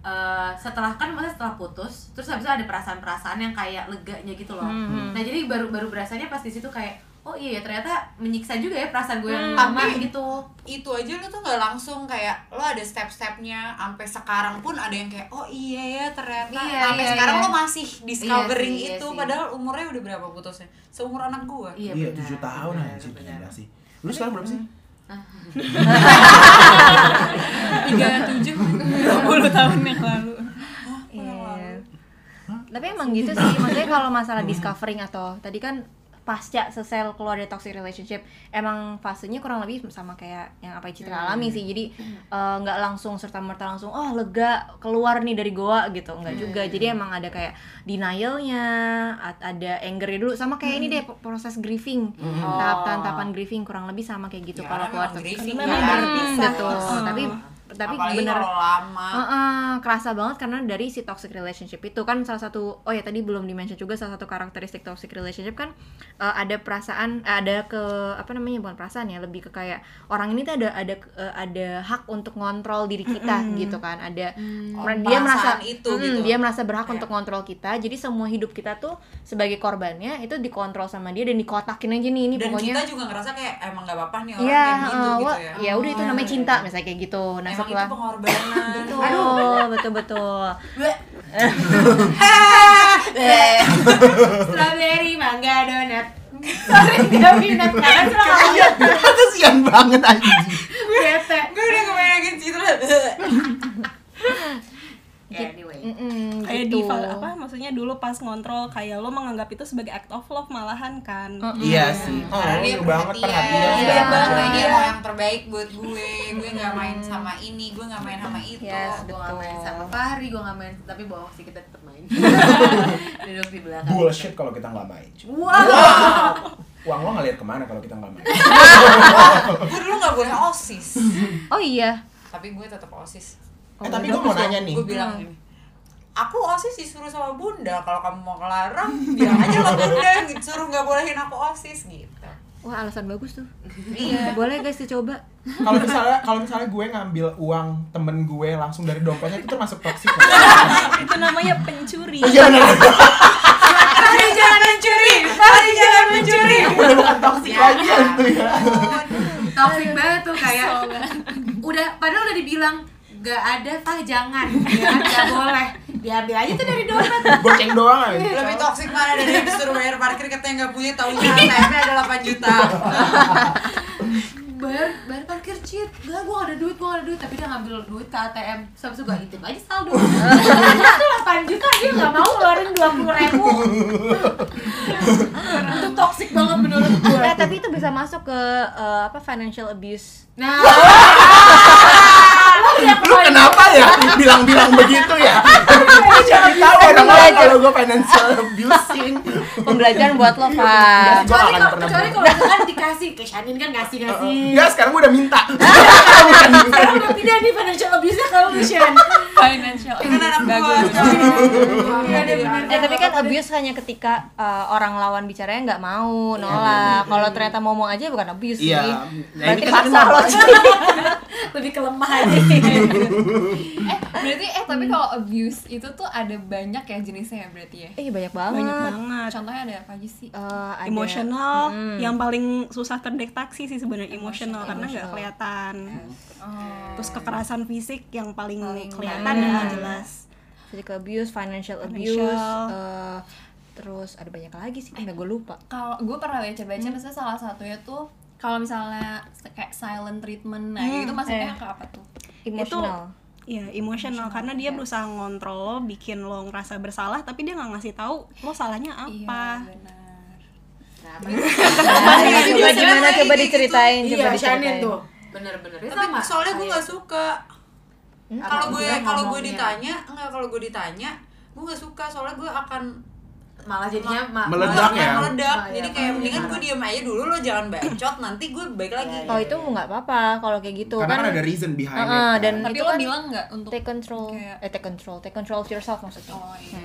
eh, setelah kan maksudnya setelah putus, terus habis itu ada perasaan-perasaan yang kayak leganya gitu loh. Mhm. Nah jadi baru baru berasanya pas di situ kayak oh iya ya ternyata menyiksa juga ya perasaan gue yang Hmm. lama Tapi- gitu. itu aja lu tuh nggak langsung kayak lo ada step-stepnya sampai sekarang pun ada yang kayak oh iya ya ternyata Iya, sampai iya, sekarang iya. lo masih discovering Iya sih, iya itu sih. padahal umurnya udah berapa putusnya seumur anak gua Iya, iya benar, tujuh tahun benar, aja benar. sih lu sekarang berapa sih tiga tujuh. [laughs] Dua puluh tahun yang lalu. Iya. Tapi emang gitu sih, maksudnya kalau masalah discovering atau tadi kan pasca sesel keluar dari toxic relationship emang fasenya kurang lebih sama kayak yang apa Citra alami sih. Jadi eh, nggak langsung serta merta langsung oh lega keluar nih dari goa gitu. Nggak juga. Jadi emang ada kayak denialnya ada angernya dulu. Sama kayak ini deh proses grieving. Tahap tahapan grieving kurang lebih sama kayak gitu Ya, kalau keluar toxic berpisah. betul. Oh. tapi tapi apalagi bener. lama. Heeh, kerasa banget karena dari si toxic relationship itu. Kan salah satu oh ya tadi belum dimention juga salah satu karakteristik toxic relationship kan eh, ada perasaan eh, ada ke apa namanya bukan perasaan ya lebih ke kayak orang ini tuh ada ada eh, ada hak untuk ngontrol diri kita gitu kan. Ada Oh, mer- dia merasa perasaan itu Mm, gitu. dia merasa berhak Iya. untuk ngontrol kita. Jadi semua hidup kita tuh sebagai korbannya itu dikontrol sama dia dan dikotakin aja nih. Ini dan pokoknya kita juga ngerasa kayak emang gak apa-apa nih orang Iya, kayak gitu eh, gitu ya. ya udah itu namanya cinta misalnya kayak gitu. Nah emang setelah itu pengorbanan. Betul, betul betul. [laughs] Strawberry, mangga, donat. Sorry, gak minat. Karena sudah kamu kasian banget anjing. Bete. gue udah ngebayangin Citra [laughs] Ya, anyway. Mm-mm, kayak gitu. di fa- apa maksudnya dulu pas ngontrol kayak lo menganggap itu sebagai act of love malahan kan iya sih oh Karena dia banget perhatian Iya, segala banget. macam. Dia mau yang terbaik buat gue. Gue nggak main sama ini, gue nggak main sama itu. Yes, gue gak main sama Fahri, gue gak main tapi bohong sih kita tetap main [laughs] duduk di belakang bullshit kalau kita nggak main wow [laughs] uang lo ngeliat ke mana kalau kita nggak main [laughs] gue dulu nggak boleh osis, Oh iya. tapi gue tetap osis. eh tapi gue mau nanya nih Gue bilang ini. Aku osis disuruh sama bunda. Kalau kamu mau ngelarang, bilang aja sama bunda. Suruh nggak bolehin aku osis gitu. Wah, alasan bagus tuh. Iya. Boleh guys dicoba. kalau misalnya kalau misalnya gue ngambil uang temen gue langsung dari dompetnya itu termasuk toxic itu namanya pencuri iya benar Fahri jangan mencuri. Fahri jangan mencuri. udah bukan toxic lagi itu ya toxic banget tuh kayak udah padahal udah dibilang gak ada tah jangan ya kan gak boleh diambil aja tuh dari dompet [laughs] Goceng doang aja. Lebih toksik mana dari yang disuruh bayar parkir katanya nggak punya taunya [laughs] ATM-nya ada 8 juta. [laughs] bayar bayar parkir cheat. Gak gue gak ada duit gue gak ada duit. Tapi dia ngambil duit ke ATM sampai suka intip aja saldo. Itu 8 juta dia gak mau ngeluarin 20 ribu. Itu toxic banget menurut gue Nah, tapi itu bisa masuk ke eh, apa financial abuse. nah Lu kenapa ya bilang-bilang begitu ya? Jadi tahu orang-orang kalau gue financial abusing. Pembelajaran buat lo, Pak. Gua kecuali akan kalau pernah kecuali buat. kalau misalkan dikasih ke Shanin kan ngasih ngasih Enggak, sekarang gue udah [laughs] minta. sekarang udah pindah nih financial abuse-nya kalau lu Shan financial Kan anak bagus Iya, dia bener. Eh, tapi kan abuse hanya ketika eh, orang lawan bicaranya nggak mau nolak. Kalau ternyata ngomong aja bukan abuse Iya. sih. Nah, Berarti kan paksa lo lebih kelemah aja eh berarti eh tapi kalau abuse itu tuh ada banyak ya jenisnya ya berarti ya Eh banyak banget. banyak banget contohnya ada apa aja sih Eh, ada- emosional Mm. yang paling susah terdeteksi sih sebenarnya emosional karena nggak kelihatan oh. terus kekerasan fisik yang paling, kelihatan Hmm. dan nggak jelas physical abuse, financial abuse, Financial. eh, terus ada banyak lagi sih, nggak gue lupa. kalau gue pernah baca baca misalnya salah satunya tuh kalau misalnya kayak silent treatment nah itu maksudnya eh. ke apa tuh Emotional. ya emosional karena dia berusaha ngontrol lo bikin lo ngerasa bersalah tapi dia nggak ngasih tahu lo salahnya apa. iya benar. Nah, coba gimana? Coba diceritain, coba iya diceritain. tuh. Bener-bener Itu Tapi sama. soalnya gue kayak- nggak suka. Apa Kalau gue kalau gue ditanya, enggak kalau gue ditanya, gue nggak suka. Soalnya gue akan malah jadinya ma- Meledak malah ya? meledak. Nah, Jadi iya, kayak iya, mendingan iya. gue diem aja dulu lo jangan bacot nanti gue baik lagi. Oh itu nggak apa-apa kalau kayak gitu Karena kan ada reason behind it. Heeh, kan. dan tapi itu lo kan bilang nggak untuk take control, kayak- eh take control, take control of yourself maksudnya. oh iya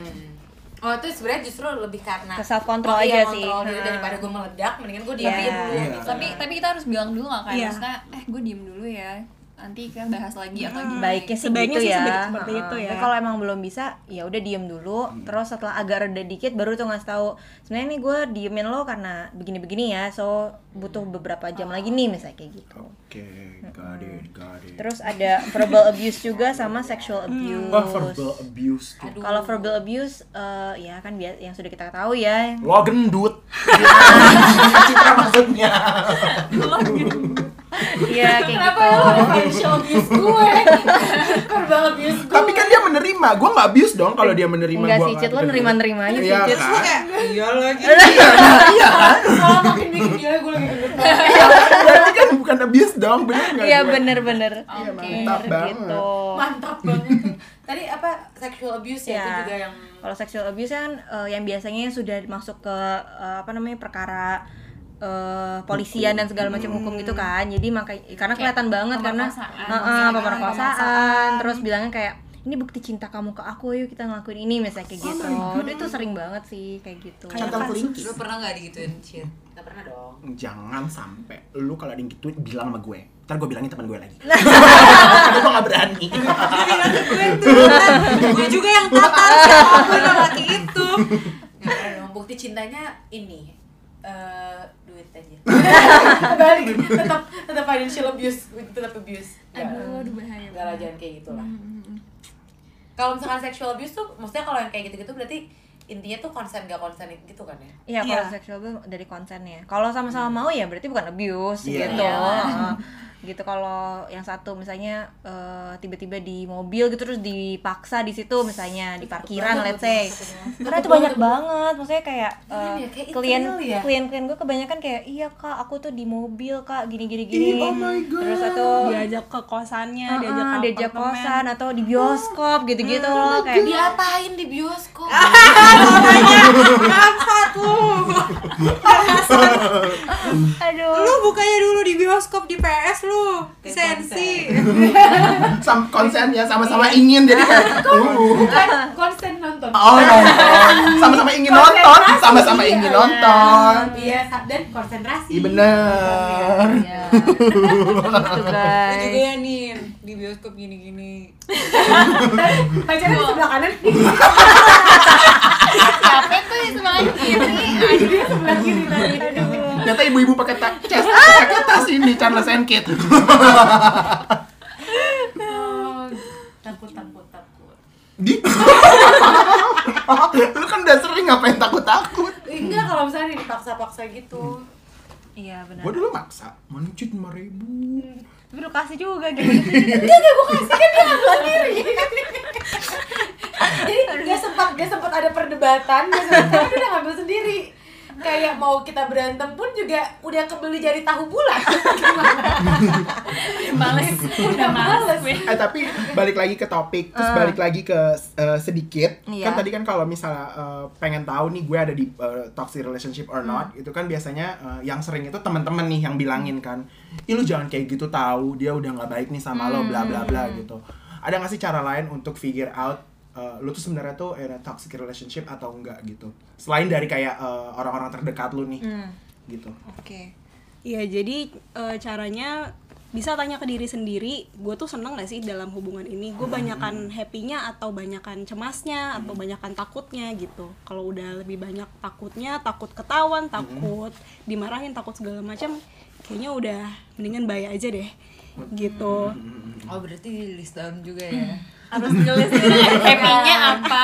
Oh itu sebenarnya justru lebih karena Ke self control Oh, iya, aja sih. kontrol diri Hmm. daripada gue meledak, mendingan gue diam Iya. dulu. Gitu. tapi tapi kita harus bilang dulu nggak kayak Iya. maksudnya eh gue diem dulu ya nanti kita bahas lagi atau gimana Baiknya sih Sebaiknya gitu sih ya. seperti itu ya. Tapi kalau emang belum bisa, ya udah diem dulu. Terus setelah agak reda dikit, baru tuh ngasih tahu. Sebenarnya nih gue diemin lo karena begini-begini ya. So butuh beberapa jam lagi nih misalnya kayak gitu. Oke, got it, got it. Terus ada verbal abuse juga sama sexual abuse. Oh, verbal abuse. Kalau verbal abuse, eh, ya kan biasa yang sudah kita tahu ya. Lo gendut. [laughs] Citra maksudnya. Iya kayak Kenapa gitu. lo ada financial abuse gue? Korban abuse gue. Tapi kan dia menerima. Gue nggak abuse dong kalau dia menerima Enggak gua sih, nggak Cit lo gendut. nerima-nerima aja sih, Iya Cit. kan? Kayak iya lagi. Iya kan? Kalau makin bikin gila gue lagi gendut banget. Berarti kan bukan abuse dong, bener nggak? Iya bener-bener. Iya, Oke. mantap banget. Gitu. Mantap banget. Tadi apa sexual abuse ya, itu juga yang Kalau sexual abuse kan eh, yang biasanya sudah masuk ke eh, apa namanya perkara eh, polisian dan segala macam hukum gitu kan. Jadi makanya karena kelihatan banget karena pemerkosaan. Terus bilangnya kayak ini bukti cinta kamu ke aku yuk kita ngelakuin ini misalnya kayak gitu. itu sering banget sih kayak gitu. Centang kelingking. Lo pernah nggak digituin shit? Gak pernah dong. Jangan sampai lu kalau ada yang gituin bilang sama gue. Ntar gue bilangin teman gue lagi. [laughs] Karena gue gak berani. gue [laughs] tuh, gue juga yang tatar siapa pun laki itu. Bukti cintanya ini eh duit aja. [laughs] Balik tetap tetap financial abuse, tetap abuse. Gak. aduh aduh bahaya Enggak lah jangan kayak gitu lah. Kalau misalkan sexual abuse tuh, maksudnya kalau yang kayak gitu-gitu berarti intinya tuh konsen gak konsen gitu kan ya? Iya, kalau Iya. sexual abuse dari konsennya. Kalau sama-sama mau ya berarti bukan abuse Iya. gitu. Iya. [laughs] Gitu kalau yang satu misalnya eh, tiba-tiba di mobil gitu terus dipaksa di situ misalnya di parkiran let's say. Karena itu banyak banget, maksudnya kayak eh, ya, kayak klien ya? klien-klien gue kebanyakan kayak iya kak aku tuh di mobil kak gini gini gini. Ih, oh my God. Terus atau diajak ke kosannya Heeh, diajak ke diajak kosan atau di bioskop gitu-gitu loh kayak Diapain di bioskop? [laughs] Lu. [laughs] aduh Lu bukannya dulu di bioskop di PS lu. Sensi. Sam konsen ya sama-sama ingin jadi kayak [laughs] uh. Bukan konsen nonton. Oh nonton, sama-sama ingin nonton, sama-sama ingin iya. nonton. Iya, dan konsentrasi. Iya bener. Iya. guys juga ya Nin di bioskop gini-gini. [laughs] Pacarnya di sebelah kanan, [laughs] capek tuh di sebelah kiri dia sebelah kiri tadi ternyata ibu-ibu pakai tas [laughs] pakai tas ini Charles and Kate oh, [laughs] takut takut takut di [laughs] lu kan udah sering ngapain takut takut enggak kalau misalnya dipaksa-paksa gitu Iya benar. gua dulu maksa, mana cuci lima ribu. Hmm, tapi lu kasih juga gitu. Enggak, enggak gue kasih kan dia ngambil diri. Jadi dia sempat dia sempat ada perdebatan, dia sempat dia udah ngambil sendiri kayak mau kita berantem pun juga udah kebeli jadi tahu bulat [laughs] males. Udah males. Eh tapi balik lagi ke topik, terus balik lagi ke eh, sedikit. Iya. Kan tadi kan kalau misalnya eh, pengen tahu nih gue ada di eh, toxic relationship or not, itu kan biasanya eh, yang sering itu teman-teman nih yang bilangin kan, ih lu jangan kayak gitu tahu dia udah nggak baik nih sama lo, bla bla bla gitu. Ada nggak sih cara lain untuk figure out eh, lu tuh sebenarnya tuh in a toxic relationship atau enggak gitu? Selain dari kayak eh, orang-orang terdekat lu nih, gitu. Oke. Iya, jadi eh, caranya bisa tanya ke diri sendiri, gue tuh seneng gak sih dalam hubungan ini? Gue banyakan happy-nya atau banyakan cemasnya atau banyakan takutnya gitu. Kalau udah lebih banyak takutnya, takut ketahuan, takut dimarahin, takut segala macam, kayaknya udah mendingan bayar aja deh, gitu. Oh berarti list down juga ya. Harus tulis happy-nya apa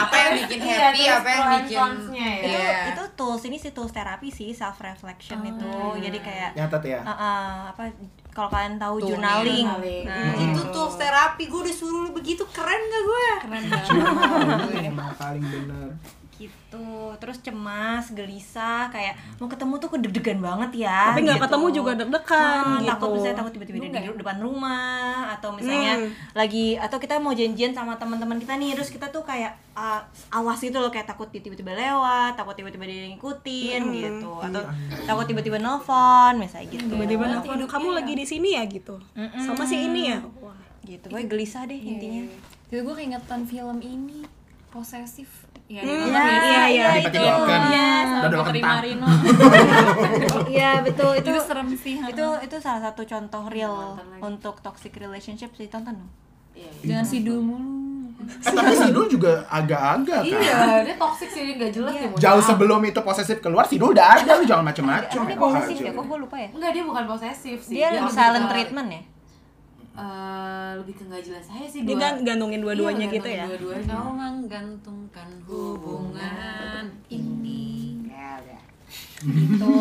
apa yang bikin Iya, happy, terus apa yang bikin ya. Itu Iya. itu tools ini sih tools terapi sih self reflection itu. Jadi kayak Nyatet ya. uh, uh, apa kalau kalian tahu Tuh, journaling. journaling. Nah, itu tools terapi gue disuruh begitu keren gak gue? keren banget. Paling bener. Gitu. Terus cemas gelisah kayak mau ketemu tuh kedeg-degan banget ya Tapi nggak gitu. ketemu juga deg-degan Ah, gitu. takut misalnya takut tiba-tiba di di depan rumah atau misalnya Hmm. lagi atau kita mau janjian sama teman-teman kita nih terus kita tuh kayak ah, awas gitu loh kayak takut tiba-tiba lewat takut tiba-tiba dia ngikutin gitu. Atau takut tiba-tiba nelfon misalnya gitu. Tiba-tiba nelfon, kamu lagi di sini ya? gitu. Sama si ini ya. Wah. gitu gue gelisah deh intinya. Jadi gue keingetan film ini posesif ya Hmm, iya, iya. Iya, sama Dodol Putri kentang. Marino. [laughs] [laughs] Iya betul itu itu serem sih itu itu salah satu contoh real untuk toxic relationship sih tonton dong. Jangan sidul mulu. [laughs] Eh tapi Sidul juga agak-agak kan. iya dia toxic sih nggak jelas ya mohon Jauh sebelum itu posesif keluar, Sidul udah ada, lu jangan macem-macem. dia posesif ya kok gue lupa ya? Enggak, dia bukan posesif sih. dia lebih lebih silent treatment ya eh, lebih ke nggak jelas aja sih Dia dua- gan- gantungin dua-duanya Iya, gitu ya. dua-duanya. Kau menggantungkan hubungan ini. Ya, udah. gitu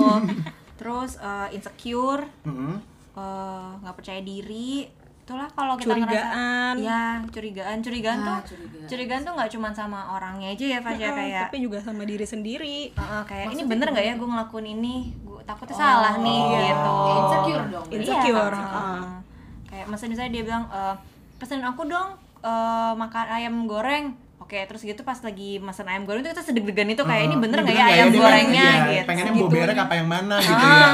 terus eh, insecure Mm-mm. eh, nggak percaya diri itulah kalau kita Curigaan. ngerasa ya curigaan curigaan Ah, tuh curigaan. curigaan tuh nggak cuma sama orangnya aja ya Fasya kayak tapi juga sama diri sendiri. eh, eh, kayak ini bener nggak ya gue ngelakuin ini gue takutnya salah nih gitu Ya, insecure dong. Iya, Insecure, kan. heeh. Kayak misalnya misalnya dia bilang e, pesenin aku dong eh, makan ayam goreng. Oke terus gitu pas lagi makan ayam goreng itu kita sedeg-degan itu kayak ini bener nggak ya ayam gorengnya? iya, gitu. Pengennya boberek apa yang mana gitu ya.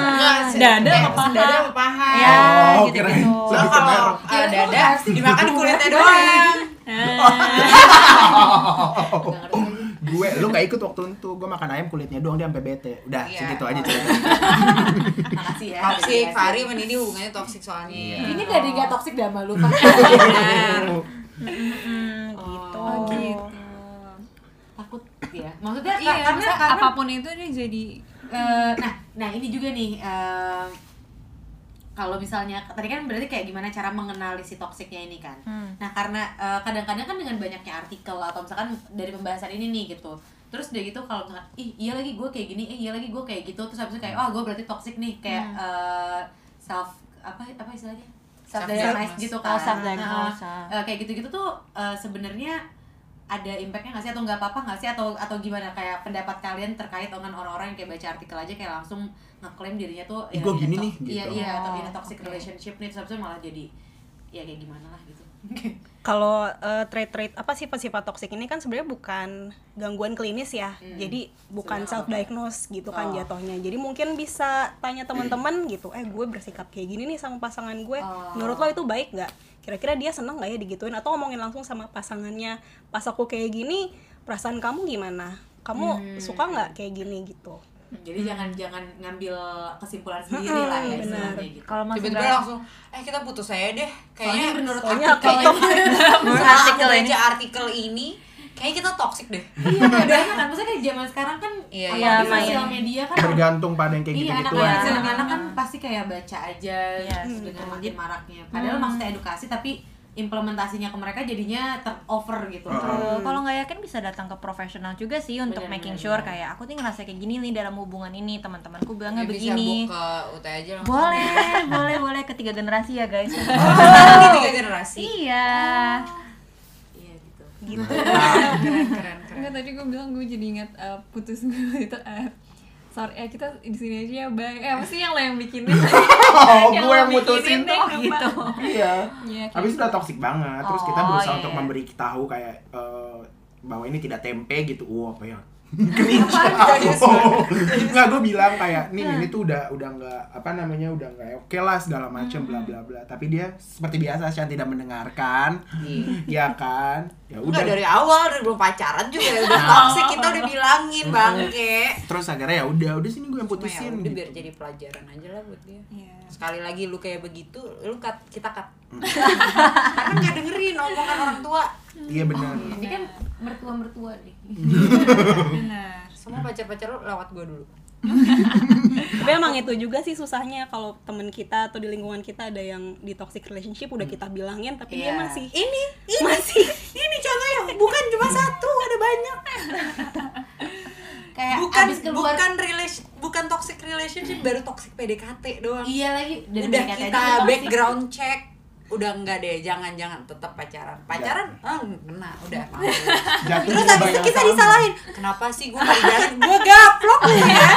Dada eh, apa paha? Dada apa paha? ya [laughs] [laughs] Oh, gitu gitu ke kalau ah, dada dimakan kulitnya doang. Gue lu gak ikut waktu itu gue makan ayam kulitnya doang dia sampai bete udah Iya. segitu aja cerita Makasih ya. Toxic, Fahri sama Nini hubungannya toxic soalnya. Ini gak ada nggak toxic dah malu kan. [laughs] [laughs] Gitu Oh, gitu. Takut ya. Maksudnya iya karena karena apa pun itu dia jadi Eh, nah, nah ini juga nih eh, kalau misalnya tadi kan berarti kayak gimana cara mengenali si toksiknya ini kan. Hmm. Nah karena eh, kadang-kadang kan dengan banyaknya artikel atau misalkan dari pembahasan ini nih gitu. Terus udah gitu kalau misalkan ih iya lagi gue kayak gini, eh iya lagi gue kayak gitu terus habis itu kayak oh gue berarti toksik nih kayak eh, self apa apa istilahnya self Self-diagnose. gitu Oh, kan. self-diagnose, Nah, eh, kayak gitu-gitu tuh eh, sebenarnya ada impactnya nggak sih atau nggak apa-apa nggak sih atau atau gimana kayak pendapat kalian terkait dengan orang-orang yang kayak baca artikel aja kayak langsung ngeklaim dirinya tuh gua ini gini nih, iya gitu. iya atau Oh, ini toxic oke. relationship nih terus malah jadi ya kayak gimana lah gitu [laughs] Kalau eh, trait-trait apa sifat-sifat toksik ini kan sebenarnya bukan gangguan klinis ya. Jadi bukan self diagnose gitu kan Oh. jatuhnya. Jadi mungkin bisa tanya teman-teman gitu, eh gue bersikap kayak gini nih sama pasangan gue. Oh. Menurut lo itu baik nggak? Kira-kira dia seneng nggak ya digituin atau ngomongin langsung sama pasangannya. Pas aku kayak gini, perasaan kamu gimana? Kamu suka nggak kayak gini gitu? Jadi jangan jangan ngambil kesimpulan sendiri lah ya benar. gitu kalau masih Tiba-tiba langsung, eh kita putus saya deh. soalnya Kayaknya menurut soalnya artikel [laughs] aku- ini artikel ini. baca artikel ini, kayaknya kita toxic deh. iya bedanya kan maksudnya kayak zaman sekarang kan Iya, apalagi iya, sosial main. media kan bergantung pada yang kayak Iya, gitu-gitu anak-anak ya. anak-anak kan pasti kayak baca aja Iya, betul. dengan makin maraknya. Padahal maksudnya edukasi tapi implementasinya ke mereka jadinya terover gitu. Eh, kalau nggak yakin bisa datang ke profesional juga sih untuk Benar, making benar, sure benar. kayak aku nih ngerasa kayak gini nih dalam hubungan ini teman-temanku bilangnya Ya, bisa begini ke UT aja langsung. boleh [laughs] boleh boleh. Ketiga generasi ya guys. [laughs] Ini tiga generasi. iya. Iya gitu. Gitu. Keren keren keren. Enggak tadi gue bilang gue jadi ingat eh, putus gue itu eh sorry eh kita di sini aja ya bye eh apa sih yang lo yang bikinin [laughs] Oh, Yang gue yang mutusin tuh. gitu Iya. Iya, kayak Habis sudah toxic banget. Terus kita Oh, berusaha iya, untuk iya. memberi tahu kayak eh, bahwa ini tidak tempe gitu. Wah, apa ya? Cringe. Enggak, gue bilang kayak nih ini tuh udah udah nggak apa namanya udah nggak oke lah segala macem bla bla bla. Tapi dia seperti biasa Shan tidak mendengarkan. ya kan? Ya udah. Dari awal dari belum pacaran juga ya udah Nah. toxic kita udah bilangin bangke. Terus akhirnya ya udah, udah sini gue yang ya putusin udah gitu. biar jadi pelajaran aja lah buat dia. Iya. Sekali lagi lu kayak begitu, lu cut, kita cut. [laughs] Karena nggak dengerin omongan orang tua. Iya benar. ini kan mertua mertua nih benar Semua pacar-pacar lu lewat gua dulu. tapi emang itu juga sih susahnya kalau temen kita atau di lingkungan kita ada yang di toxic relationship udah kita bilangin tapi dia Iya. masih Ini, ini masih ini contohnya bukan cuma satu, ada banyak. kayak bukan abis keluar bukan relation bukan toxic relationship baru toxic PDKT doang. iya lagi udah PDKT kita background check udah enggak deh jangan jangan tetap pacaran pacaran ah kena udah. [laughs] Jatuh terus habis itu kita sama. disalahin. Kenapa sih gue dijalanin? Gue gaplok lu ya.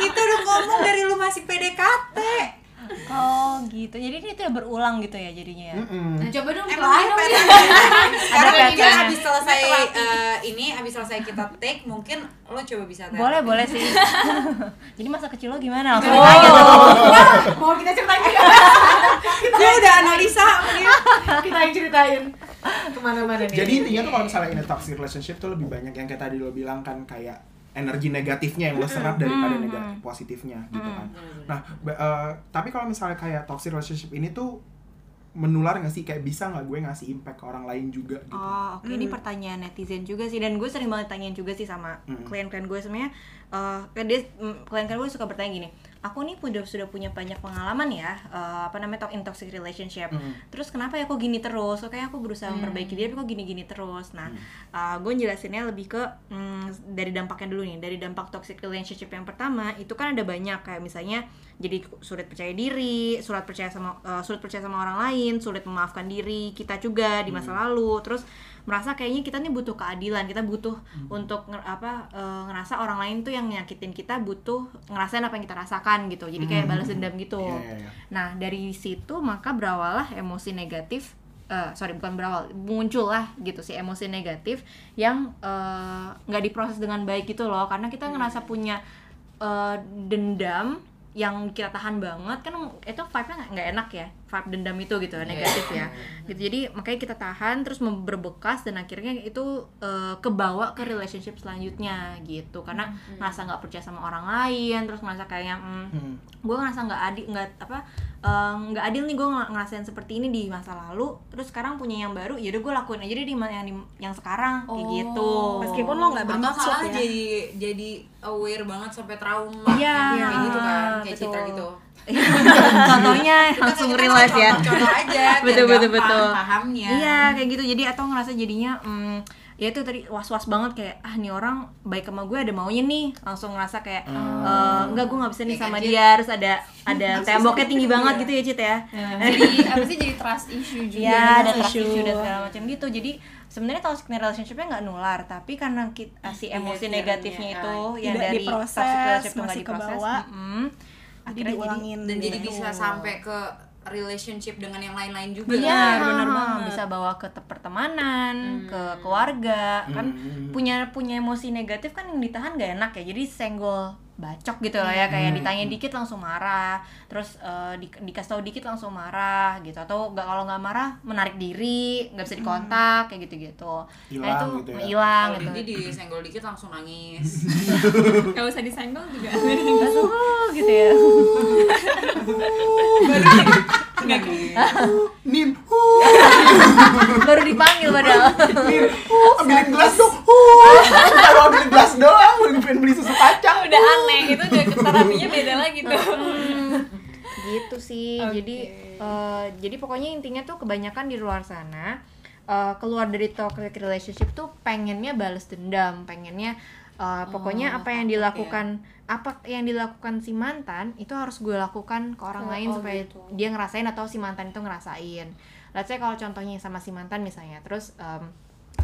Kita udah ngomong dari lu masih PDKT oh gitu. Jadi ini tidak berulang gitu ya jadinya ya? Mm-mm. nah coba dong Emang dong. pattern [laughs] Sekarang Ada mungkin habis selesai eh, ini, habis selesai kita take, mungkin lo coba bisa terapi. boleh boleh sih. [laughs] Jadi masa kecil lo gimana? Langsung Oh. ditanya tuh mau kita ceritain? [laughs] Juga Gue udah analisa dia. kita yang ceritain. Ke mana-mana nih? Jadi intinya tuh kalau misalnya in a toxic relationship tuh lebih banyak yang kayak tadi lo bilang kan kayak energi negatifnya yang lo serap daripada negatif positifnya gitu kan. Nah, eh, tapi kalau misalnya kayak toxic relationship ini tuh menular nggak sih kayak bisa nggak gue ngasih impact ke orang lain juga gitu. Oh, oke ini pertanyaan netizen juga sih dan gue sering banget tanyain juga sih sama Mm. klien-klien gue sebenarnya eh, kan dia mm, klien-klien gue suka bertanya gini, aku nih udah sudah punya banyak pengalaman ya eh, apa namanya in toxic relationship. Mm. Terus kenapa ya kok gini terus? Kayak aku berusaha memperbaiki dia tapi kok gini-gini terus. Nah, eh, gue jelasinnya lebih ke mm, dari dampaknya dulu nih. Dari dampak toxic relationship yang pertama itu kan ada banyak kayak misalnya jadi sulit percaya diri, sulit percaya sama eh, sulit percaya sama orang lain, sulit memaafkan diri kita juga di masa lalu. Terus merasa kayaknya kita nih butuh keadilan, kita butuh untuk nger- apa eh, ngerasa orang lain tuh yang nyakitin kita butuh ngerasain apa yang kita rasakan gitu. Jadi kayak balas dendam gitu. Iya, iya, iya. Nah, dari situ maka berawallah emosi negatif eh, sorry bukan berawal muncullah gitu sih emosi negatif yang eh, nggak diproses dengan baik gitu loh karena kita ngerasa punya eh, dendam yang kita tahan banget kan itu vibe-nya nggak enak ya vibe dendam itu gitu negatif ya gitu jadi makanya kita tahan terus berbekas dan akhirnya itu eh, kebawa ke relationship selanjutnya gitu karena ngerasa nggak percaya sama orang lain terus ngerasa kayaknya mm, Hmm. gue ngerasa nggak adil nggak apa eh, nggak adil nih gue ngerasain seperti ini di masa lalu terus sekarang punya yang baru ya udah gue lakuin aja deh di yang di- yang sekarang kayak Oh. gitu meskipun lo nggak bermaksud ya jadi jadi aware banget sampai trauma. Iya, kayak gitu kan, kayak betul. Citra gitu. [laughs] contohnya Kita- langsung kita realize ya. Contoh aja, [laughs] Betul, betul, betul. pahamnya. iya kayak gitu. Jadi atau ngerasa jadinya mm, ya itu tadi was was banget kayak ah nih orang baik sama gue ada maunya nih. Langsung ngerasa kayak eh, enggak gue nggak bisa nih sama dia. Harus ada ada temboknya tinggi banget gitu ya Cit ya. [laughs] Jadi apa sih jadi trust issue juga Iya, ada trust issue issue. dan segala macam gitu. Jadi sebenarnya toxic relationship-nya nggak nular, tapi karena kita, si emosi Behavior-nya, negatifnya itu yang dari toxic relationship itu nggak diproses, akhirnya jadi diulangin dan jadi gitu. bisa sampai ke relationship dengan yang lain-lain juga. Iya, benar ha, banget. bisa bawa ke te- pertemanan, ke keluarga, kan Hmm. punya punya emosi negatif kan yang ditahan gak enak ya, jadi senggol bacok gitu loh ya kayak Hmm. ditanya dikit langsung marah terus eh, di, dikasih tahu dikit langsung marah gitu atau nggak kalau nggak marah menarik diri nggak bisa dikontak kayak gitu gitu nah Hilang itu gitu ya. hilang gitu. dia disenggol dikit langsung nangis. [laughs] gak usah disenggol juga. Langsung gitu [laughs] Nin, [laughs] baru dipanggil padahal. Nin, ambilin gelas dong. Kalau ambilin gelas doang, mau pengen beli susu kacang. udah aneh. Itu udah terapinya beda lagi tuh. Gitu sih. Oke. jadi eh, jadi pokoknya intinya tuh kebanyakan di luar sana eh, keluar dari toxic relationship tuh pengennya balas dendam pengennya eh, pokoknya apa yang dilakukan apa yang dilakukan si mantan itu harus gue lakukan ke orang Oh, lain oh supaya gitu. dia ngerasain atau si mantan itu ngerasain. Let's say kalau contohnya sama si mantan misalnya terus em,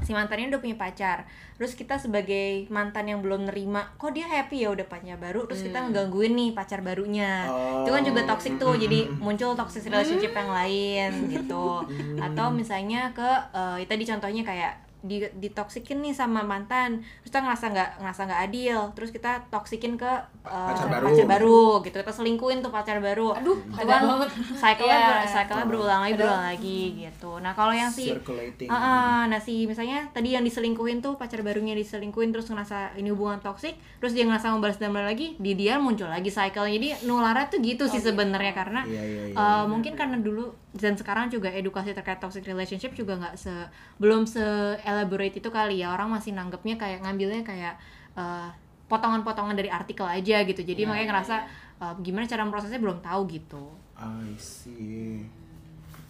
si mantannya udah punya pacar terus kita sebagai mantan yang belum nerima kok dia happy ya udah pacar baru terus kita ngegangguin nih pacar barunya. Itu kan juga toxic tuh jadi muncul toxic relationship yang lain gitu. Atau misalnya ke eh, tadi contohnya kayak di ditoksikin nih sama mantan. Terus kita ngerasa nggak ngerasa nggak adil. Terus kita toksikin ke eh, Pacar baru. pacar baru. gitu. Kita selingkuhin tuh pacar baru. Aduh, itu ada kan banget. cycle-nya Iya. ber- cycle-nya berulang lagi berulang lagi gitu. Nah kalau yang si circulating. Ah, ah, nah si misalnya tadi yang diselingkuhin tuh pacar barunya diselingkuhin terus ngerasa ini hubungan toksik terus dia ngerasa mau balas dendam lagi di dia muncul lagi cycle jadi nularnya tuh gitu sih sebenarnya karena Iya, iya, iya, eh, iya. mungkin karena dulu dan sekarang juga edukasi terkait toxic relationship juga nggak se belum se elaborate itu kali ya. Orang masih nanggepnya kayak ngambilnya kayak eh, potongan-potongan dari artikel aja gitu. Jadi Iya, makanya ngerasa eh, gimana cara memprosesnya belum tahu gitu. I see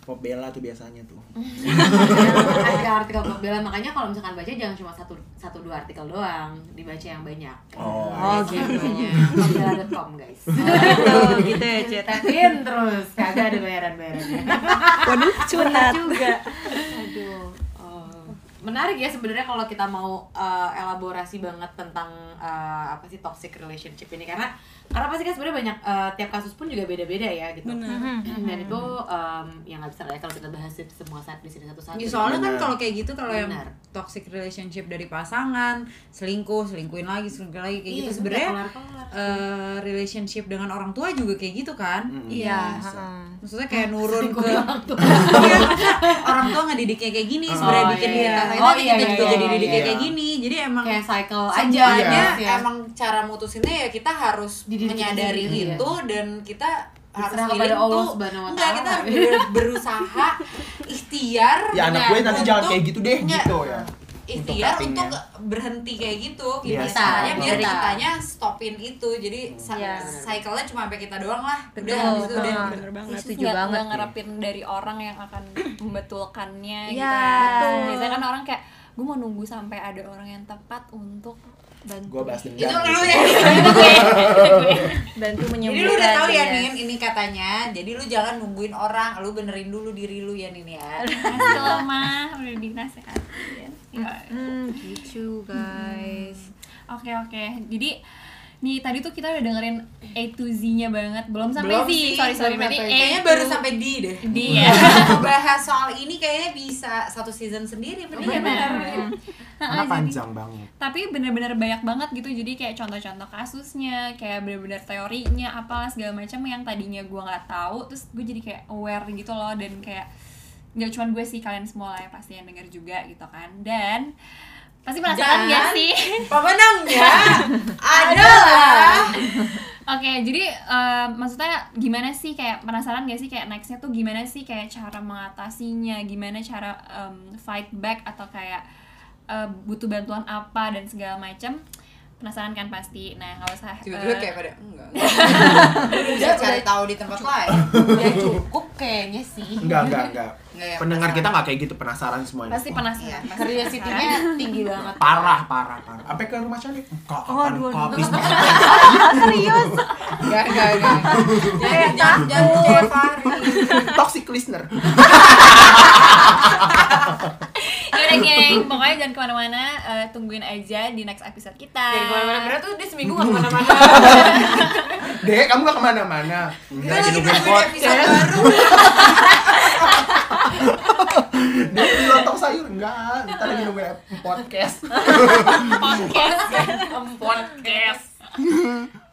pop bella tuh biasanya tuh. Ada artikel Pop Bella makanya kalau misalkan baca jangan cuma satu satu dua artikel doang dibaca yang banyak. Oh, Oh, gitu. popbella.com guys. [laughs] Oh, gitu ya Cet Tepin terus. Kagak ada bayaran bayarannya Waduh, curhat. juga. Aduh. Menarik ya sebenarnya kalau kita mau uh, elaborasi banget tentang uh, apa sih toxic relationship ini karena karena pasti kan sebenarnya banyak uh, tiap kasus pun juga beda-beda ya gitu dan itu um, yang nggak bisa lah ya kalau kita bahas semua saat di sini satu-satu Ya, soalnya kan kalau kayak gitu kalau yang toxic relationship dari pasangan, selingkuh, selingkuhin lagi, selingkuhin lagi kayak Iya, gitu sebenarnya eh, relationship dengan orang tua juga kayak gitu kan. Mm-mm. iya Bisa. heeh. Maksudnya kayak nurun Selingkuh ke orang tua. [laughs] Iya, orang tua ngedidiknya kayak gini sebenarnya Oh, bikin iya, kita iya. Oh, iya, kita iya, juga iya, jadi didiknya iya. kayak gini. Jadi emang kayak cycle aja semuanya ya. emang cara mutusinnya ya kita harus Di diri kita menyadari sendiri, itu dan kita harus kepada Allah tuh Subhanahu wa enggak kita harus berusaha ikhtiar ya anak gue nanti jangan kayak gitu deh gitu ya ikhtiar Untuk untuk, berhenti kayak gitu gimana sih. caranya biar Kita. kitanya stopin itu jadi sa- Iya. cycle-nya cuma sampai kita doang lah udah Betul, habis itu udah betul. Bener banget. Setuju banget nggak sih. ngarepin dari orang yang akan [clears throat] membetulkannya gitu Iya. ya. Betul. biasanya kan orang kayak gue mau nunggu sampai ada orang yang tepat untuk bantu gue bahas dendam itu lu gitu. ya bantu jadi menyembuhkan lu udah tahu ya. Nin ini katanya jadi lu jangan nungguin orang lu benerin dulu diri lu ya Nin ya Makasih loh mah udah dinasehatin Ya. hmm gitu guys. Hmm. oke oke. Jadi nih tadi tuh kita udah dengerin A to Z-nya banget. Belum sampai Belum Z. sih, sorry sorry. Berarti A kayaknya to baru sampai D deh. D ya. [laughs] Bahas soal ini kayaknya bisa satu season sendiri bener benar. karena panjang banget. Tapi bener-bener banyak banget gitu. Jadi kayak contoh-contoh kasusnya kayak bener-bener teorinya apalah segala macam yang tadinya gue nggak tahu terus gue jadi kayak aware gitu loh. Dan kayak nggak cuma gue sih kalian semua lah ya pasti yang denger juga gitu kan. Dan pasti penasaran gak sih? [laughs] Pemenangnya adalah. [laughs] Oke, jadi eh, maksudnya gimana sih kayak penasaran gak sih kayak nextnya tuh gimana sih kayak cara mengatasinya, gimana cara em, fight back atau kayak eh, butuh bantuan apa dan segala macam penasaran kan pasti. Nah nggak usah. tiba-tiba eh, kayak pada enggak. [laughs] Udah cari tahu di tempat lain. Udah cukup kayaknya sih. Enggak enggak enggak Enggak ya, pendengar penasaran. kita nggak kayak gitu penasaran semuanya. Pasti penasaran. pasti curiosity-nya tinggi banget. Parah parah parah. Sampai ke rumah Cali kok kapan? kok habis [laughs] serius? Enggak enggak enggak jangan jangan jangan. Fahri. Toxic listener. [laughs] Yaudah geng, pokoknya jangan ke mana-mana, eh, tungguin aja di next episode kita. dari ke mana-mana. Bener tuh dia seminggu gak [laughs] ke mana-mana. Deh kamu gak ke mana-mana? Enggak lagi lagi nungguin episode podcast. baru [laughs] dia di lontong sayur? Enggak. Kita lagi nungguin podcast. Podcast. podcast